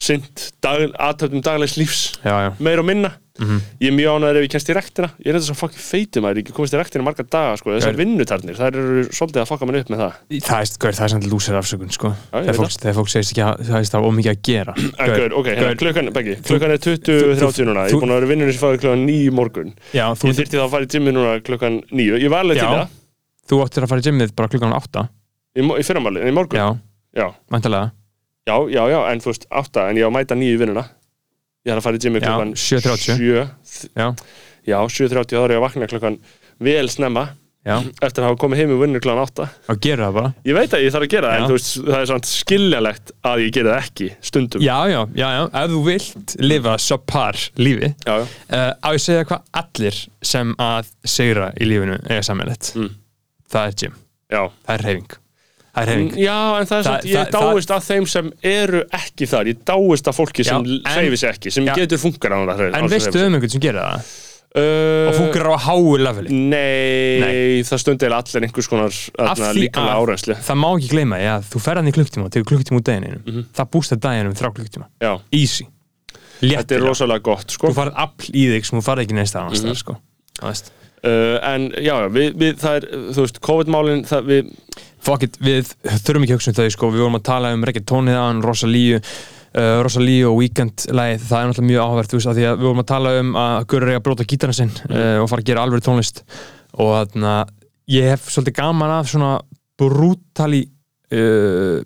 sint dag, aðtöfnum daglegs lífs. Já, já, meir og minna Mhm. Ég er mjög ánæður ef ég kemst í rektina Ég er þetta svo fucking feitum að ég ekki komist í rektina marga daga sko. Þessar vinnutarnir, það eru svolítið að fucka mann upp með það. Það er, gaur, það er samt lúsir afsökun sko. Þegar, fólk, fólk segist ekki að það er það ómikið að gera. En gaur, ok, hérna, gaur. klukkan, Beggi, klukkan er 20.30 núna. Ég er búin að vera vinnunni sem fáið klukkan 9 í morgun. Já, þú, Ég þyrfti þá að fara í gymmi núna klukkan 9 Ég var alveg til það. Þú áttir að fara í gymmið bara klukkan átta? Í, mo- í fyrramáli, en í morgun. Já, Já, já, já, já, en þú veist, 8 En ég á að mæta 9 í vinnuna Ég er að fara í gymmi Já, klukkan 7:30. 7 já, Já, 7.30 þá er ég að vakna klukkan vel snemma. Já, Eftir að hafa komið heim í vinnu klukkan 8 og gera það bara. Ég veit að ég þarf að gera það. En veist, það er samt skiljalegt að ég gera það ekki Stundum. Já, já, já, já, ef þú vilt lifa subpar lífi já, já. uh, á ég segja hvað allir sem að segra í lífinu eiga sammeilett Mm. það er gym, já. það er reyfing það er reyfing Já, en það er Það- samt, ég dáist að þeim sem eru ekki þar Ég dáist að fólki sem Já, en- hreyfi sig ekki Sem Já. getur funkar á það en veistu um einhvern sem gera það og funkar á háu leveli Nei, það stundi eiginlega allir einhvers konar Af því líkamlega að- árensli það má ekki gleyma því að þú ferðan í klukktíma og tegur klukktíma út degininu Mhm. það bústar daginum þrjá klukktíma Já, easy þetta er Léttilega. rosalega gott sko. þú farið afl í þig sem þú farið ekki neist annars mm sko. Þú veist. uh, En já, við, við, það er, þú veist, COVID-málin það, við, fuck it, við þurfum ekki að hugsa um þau sko. við vorum að tala um Reykja Tónið án, Rosalíu uh, Rosalía og Weekend lagið, það er náttúrulega mjög áhvert þú veist, af því að við vorum að tala um að Gurur er að bróta gítarna sinn uh, og fara að gera alveg tónlist og þannig að ég hef svolítið gaman af svona brútali uh,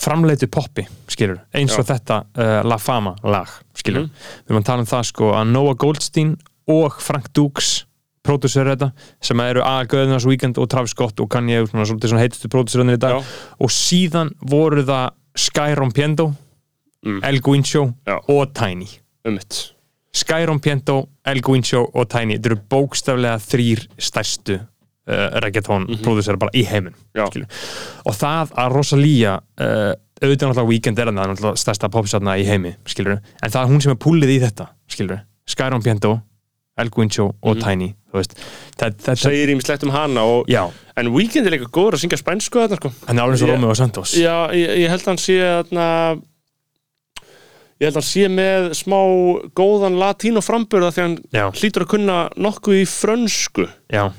framleitu poppi, skilur eins og Já. þetta uh, La Fama lag, skilur Mhm. við erum að tala um það sko að Noah Goldstein og Frank Dukes pródusser þetta, sem eru að Göðunars Weekend og Travis Scott og Kanye svona, svolítið svona heitustu pródusserannir í dag Já. og síðan voru það Sky Rompiendo Mm. El Guincho Já. og Tiny um mitt Sky Rompiendo, El Guincho og Tiny þetta eru bókstaflega þrýr stærstu uh, reggaeton mm bara í heiminn og það að Rosalía uh, auðvitað náttúrulega Weekend er hann náttúrulega stærsta popsatna í heimi skilur. en það er hún sem er púlið í þetta skilur. Sky Rompiendo, El Guincho og Tiny þú veist. Það, það, það, segir ímislegt um hana og, já, en Weekend er líka góður að syngja spænsku þarna sko. Hann er alveg svo Ég- Romeo Santos. Já, ég, ég held að hann sé þarna ég held að hann sé með smá góðan latín og framburða því hann Já. hlýtur að kunna nokkuð í frönsku. Já,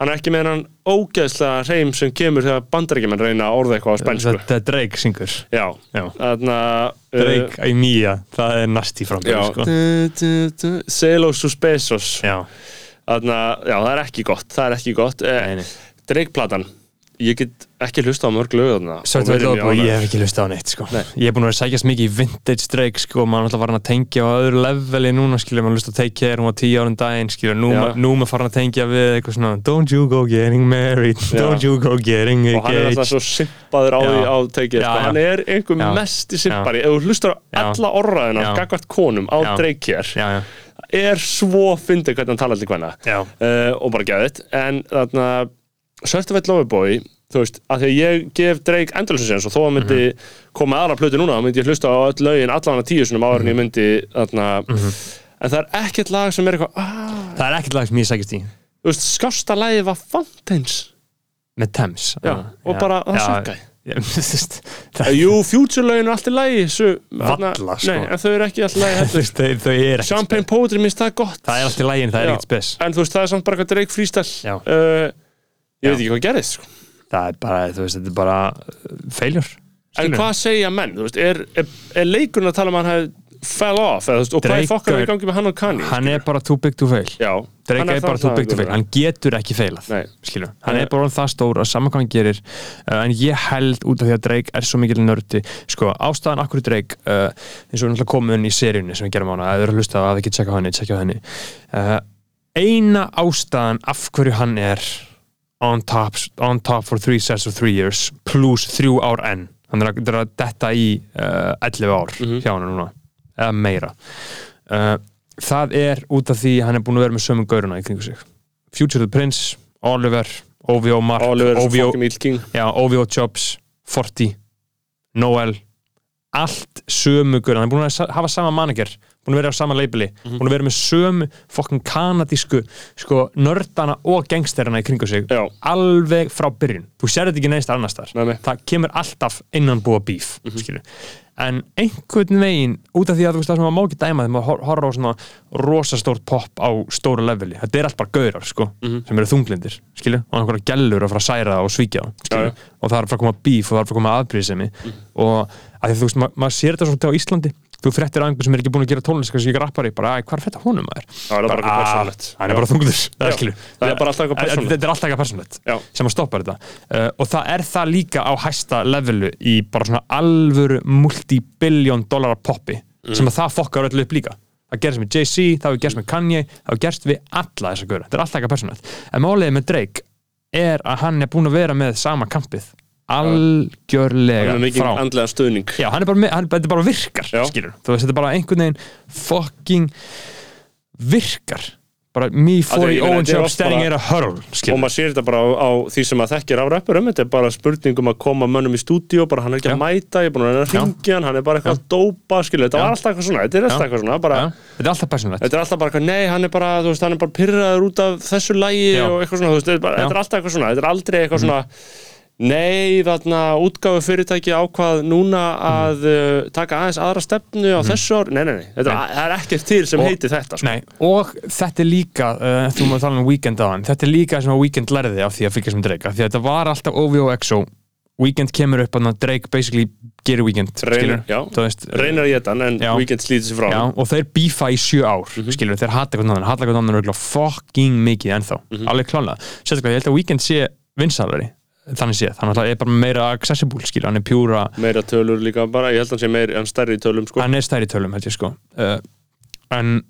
hann er ekki með hann ógeðslega hreim sem kemur þegar bandarækjumenn reyna að orða eitthvað á spænsku. Þetta er Drake syngur. Já, já. þarna uh, Drake í Mía, það er næst í sko. du, Celos Suspesos já, Þarna, já, það er ekki gott, það er ekki gott. Eh, nei. Dreikplatan ég get ekki hlusta á mörg lög þarna. Svart og veit verið og mjög ég hef ekki hlustað á neitt sko. Nei. Ég er búin að vera að sækjast mikið í vintage Drake sko, maður alltaf farin að tengja á öðru leveli núna, skilja, maður hlusta að take care hún var tíu árum daginn, skilja, nú, ma- nú maður farin að tengja við eitthvað svona Don't you go getting married, Já. don't you go getting og hann er alltaf engaged. svo simpaður á því á Já, sko. hann er einhver mest í simpari, ef þú hlustar á alla orraðina gagvart konum á Já, já, er svo fyndið hvernig hann talar til hvenna já, uh, og bara geðið en þarna Certified Lover Boy þú veist, að því að ég gef Drake endurlösins og þó að myndi Mhm. koma með aðra plötu núna, þá myndi ég hlusta á öll lögin allan að tíu sinum áður en ég myndi þarna, Mhm. en það er ekkert lag sem er eitthvað, ah, það er ekkert lag sem ég sækjast í. Þú veist, skásta lagið var Fountains. Með Thames. Já, og bara, það sökkaði. Já, veist, það- Jú, Future lögin er allt í lagi Valla, sko. Nei, en þau eru ekki allt í lagi þau er ekkert Champagne. Poetry minnst það er gott. Það er allt í lægin, það er ekkert spes. En þú veist, það er samt bara eitthvað Drake freestyle Ég veit ekki hvað gerðist sko. það er bara, þú veist, þetta er bara uh, failure. En hvað segja menn? Þú veist, er, er, er leikurinn að tala um að hann hefði fell off? Eða, veist, og hvað er fokkar er- í gangi með hann og Kanye? hann er bara too big to fail. Já, Drake hann er bara það too big to fail, hann getur ekki failað Nei. skilur, hann Nei. er bara það stór að saman hvað hann gerir uh, en ég held út af því að Drake er svo mikil nördi. Sko, ástæðan akkur Drake uh, eins og við náttúrulega komum inn í seríunni sem við gerum á hana, að þau eru að hlusta að ekki tjekka á henni. Uh, eina ástæðan af hverju hann er on top, on top for three sets of three years plus þrjú ár enn. Hann er að, þetta er að detta í uh, 11 ár hjá hann núna eða meira. Uh, það er út af því hann er búin að vera með sömum gauruna í kringu sig. Future the Prince, Oliver OVO Mark, Oliver er OVO, já, OVO Jobs Forti, Noel allt sömu gauruna. Hann er búin að hafa sama manager búin að vera á sama labeli, Mhm. búin að vera með sömu fokkin kanadísku sko, nördana og gangsterina í kringu sig. Já. alveg frá byrjun. Þú sér þetta ekki neist annars þar Nei, Mhm. það kemur alltaf innan búa bíf mm en einhvern veginn út af því að þú veist það sem maður má ekki dæma þegar maður hor- horfir á svona rosastórt pop á stóru leveli, þetta er allt bara gaurar sko, Mhm. sem eru þunglindir skilju, og einhverja gellur að fara að særa og svíkja já. og það er að fara að koma bíf og það er að fara að koma aðbríðsemi og að því þú veist, ma maður sér þetta svolítið á Íslandi þú fréttir á einhver sem er ekki búin að gera tónlist kannski ekki rappari, bara, æ, hvað er þetta honum maður? Já, það er bara "Ah, persónulegt." hann er bara þunglindur, það er skilju Það er bara alltaf eitthvað persónulegt. þetta er alltaf eitthvað persónlegt sem að stoppa þetta. Uh, og það er það líka á hæsta levelu í bara svona alvöru multibillion dollara poppi Mm. sem að það fokkar öllu upp líka. Það gerist með Jay-Z, það hefur gerst með Kanye það hefur gerst við alla þessa göra þetta er alltaf eitthvað persónlegt en máliðið með Drake er að hann er búin að vera með sama kampið algjörlega Hann er mikið andlega stuðning. Já, hann er bara, hann, þetta bara virkar, skilur Þú veist, þetta er bara einhvern veginn fucking virkar. Bara me for meina, own er oft standing bara- here a hurl og skilur maður sér þetta bara á, á því sem maður þekkir af rappurum þetta. Er bara spurning um að koma mönnum í stúdíu bara hann er ekki Já. að mæta, ég er búin að að ringja hann hann er bara eitthvað að dópa, skilur, þetta var alltaf eitthvað svona þetta er alltaf eitthvað svona, bara Þetta er alltaf persónlegt Þetta er alltaf bara eitthvað, nei, hann er bara, þú veist, hann er bara pyrraður út af þessu lægi og eitthvað svona, þú veist, þetta er. Mhm. er alltaf eitthvað svona, þetta er aldrei eitthvað svona, nei, þarna, útgáfu fyrirtæki ákvað núna að uh, taka aðeins aðra stefnu á þessu ár, nei, nei, nei, þetta. Nei. er, er ekkert til sem Og- heitir þetta, sko. Nei, og þetta er líka uh, þú maður tala um Weekend hann, þetta er líka sem að Weekend lærði af því að fylgjast með Drake af því að þetta var alltaf OVO EXO Weekend kemur upp að Drake basically gerir Weekend Reynir, skilur, já. veist, reynar að geta hann en Já. Weekend slítið sér frá Já, og þeir bífa í sjö ár Mhm. skilur, þeir hata hvernig annan, hata hvernig annan örugglega fucking mikið ennþá, Mhm. alveg klálega sérstaklega, ég held að Weekend sé vinsalari þannig sé, þannig að það er bara meira accessible skilur, hann er pjúra, meira tölur líka bara, ég held að hann sé meira hann stærri í tölum sko. Hann er stærri í tölum held ég sko, uh, en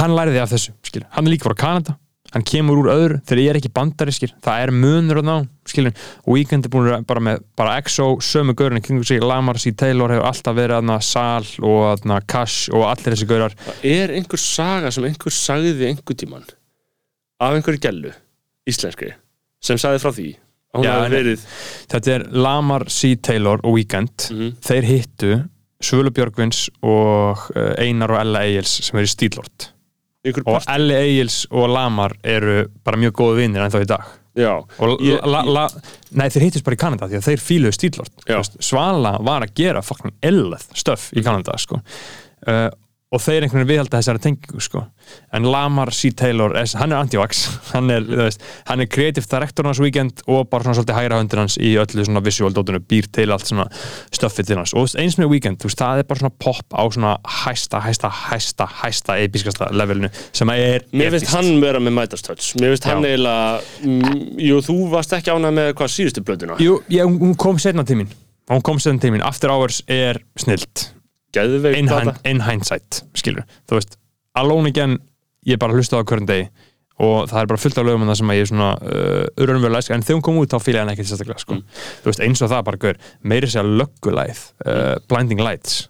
hann læriði af þessu, skilur, hann er líka frá Kanada. Hann kemur úr öðru, þegar ég er ekki bandariskir það er munur og ná, skilur. Og Weekend er búin bara með, bara EXO sömu gaurin kringu sig, Lamar C. Taylor hefur alltaf verið aðna Sal og aðna Cash og allir þessi gaurar. Er einhver saga sem einhver sagði einhver tíman af einhverju gellu, íslenskri sem sagði frá því Þetta er Lamar C. Taylor og Weekend Mhm. þeir hittu Svölu Björgvins og uh, Einar og Ella Egils sem eru Stílort og Ella Egils og Lamar eru bara mjög góðu vinnir ennþá í dag já, og Ég- la, la, nei þeir hittust bara í Kanada því að þeir fíluðu Stílort. Svala var að gera fucking illað stöf í Kanada sko. uh, og þeir einhvern veginn viðhalda þessari tengingu sko. en Lamar C. Taylor er, hann er anti-vax. Hann er, er creative director hans weekend og bara svona svolítið hægra höndir hans í öllu svona visual dótinu, býr til allt svona stöffið til hans. Og eins með weekend, þú veist, það er bara svona pop á svona hæsta, hæsta, hæsta hæsta episkasta levelinu sem er mér finnst hann vera með mætastöts mér finnst hann eiginlega mm, jú, þú varst ekki ánað með hvað síðustu blöðuna? Jú, ég, hún kom setna til mín. Hún kom setna til mín, After Hours er snilt in, hindsight, skilur þú veist, Alone Again ég bara hlusta á hverjum degi og það er bara fullt af lögum en það sem að ég er svona uh, urunverulega, en þegar hún kom út þá fíla ég hann ekki sérstaklega, sko, þú veist, eins og það bara gaur, meiri segja löggulæð uh, Blinding Lights,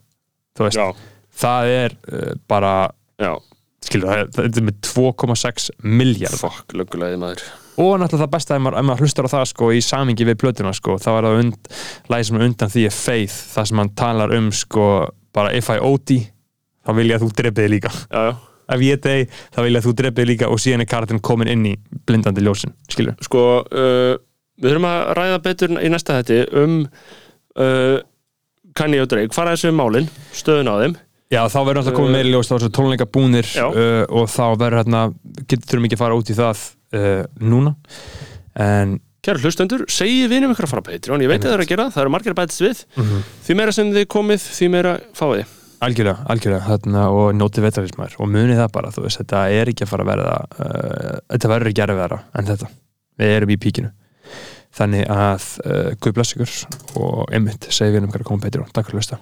þú veist já, það er uh, bara já, skilur, það er, með 2,6 miljard fokk, löggulegði maður. Og náttúrulega það besta ef maður, ef maður hlustar á það sko í samingi við plötuna sko þá er það und, lagi sem er undan því er Faith það sem hann talar um sko bara if I OD þá vil ég að þú dreipið líka. Já, já. Ef ég deg þá vil ég að þú dreipið líka og síðan er karatinn komin inn í blindandi ljósin skilur sko, uh, við þurfum að ræða betur í næsta hætti um uh, Kanye og Drake, fara þessu um málin stöðun á þeim. Já, þá verður alltaf komið Uh, meiri ljós, þá er svo tónleika búnir uh, og þá verður hérna, getur þurfum ekki að fara út í það uh, núna. En Kæru hlustendur, segið vinum ykkur að fara á Patreon. Ég veit að það er að gera, það eru margir að bætast við. Mhm. Því meira sem þið komið, því meira fáið þið. Algjörlega, algjörlega. Hérna, og nótið vetarismar og munið það bara, þú veist, þetta er ekki að fara að verða uh, þetta verður ekki að verða en þetta, við erum í píkinu. Þannig að uh, Guð bless ykkur og einmitt, segið vinum hver að koma Patreon, takk fyrir að hlusta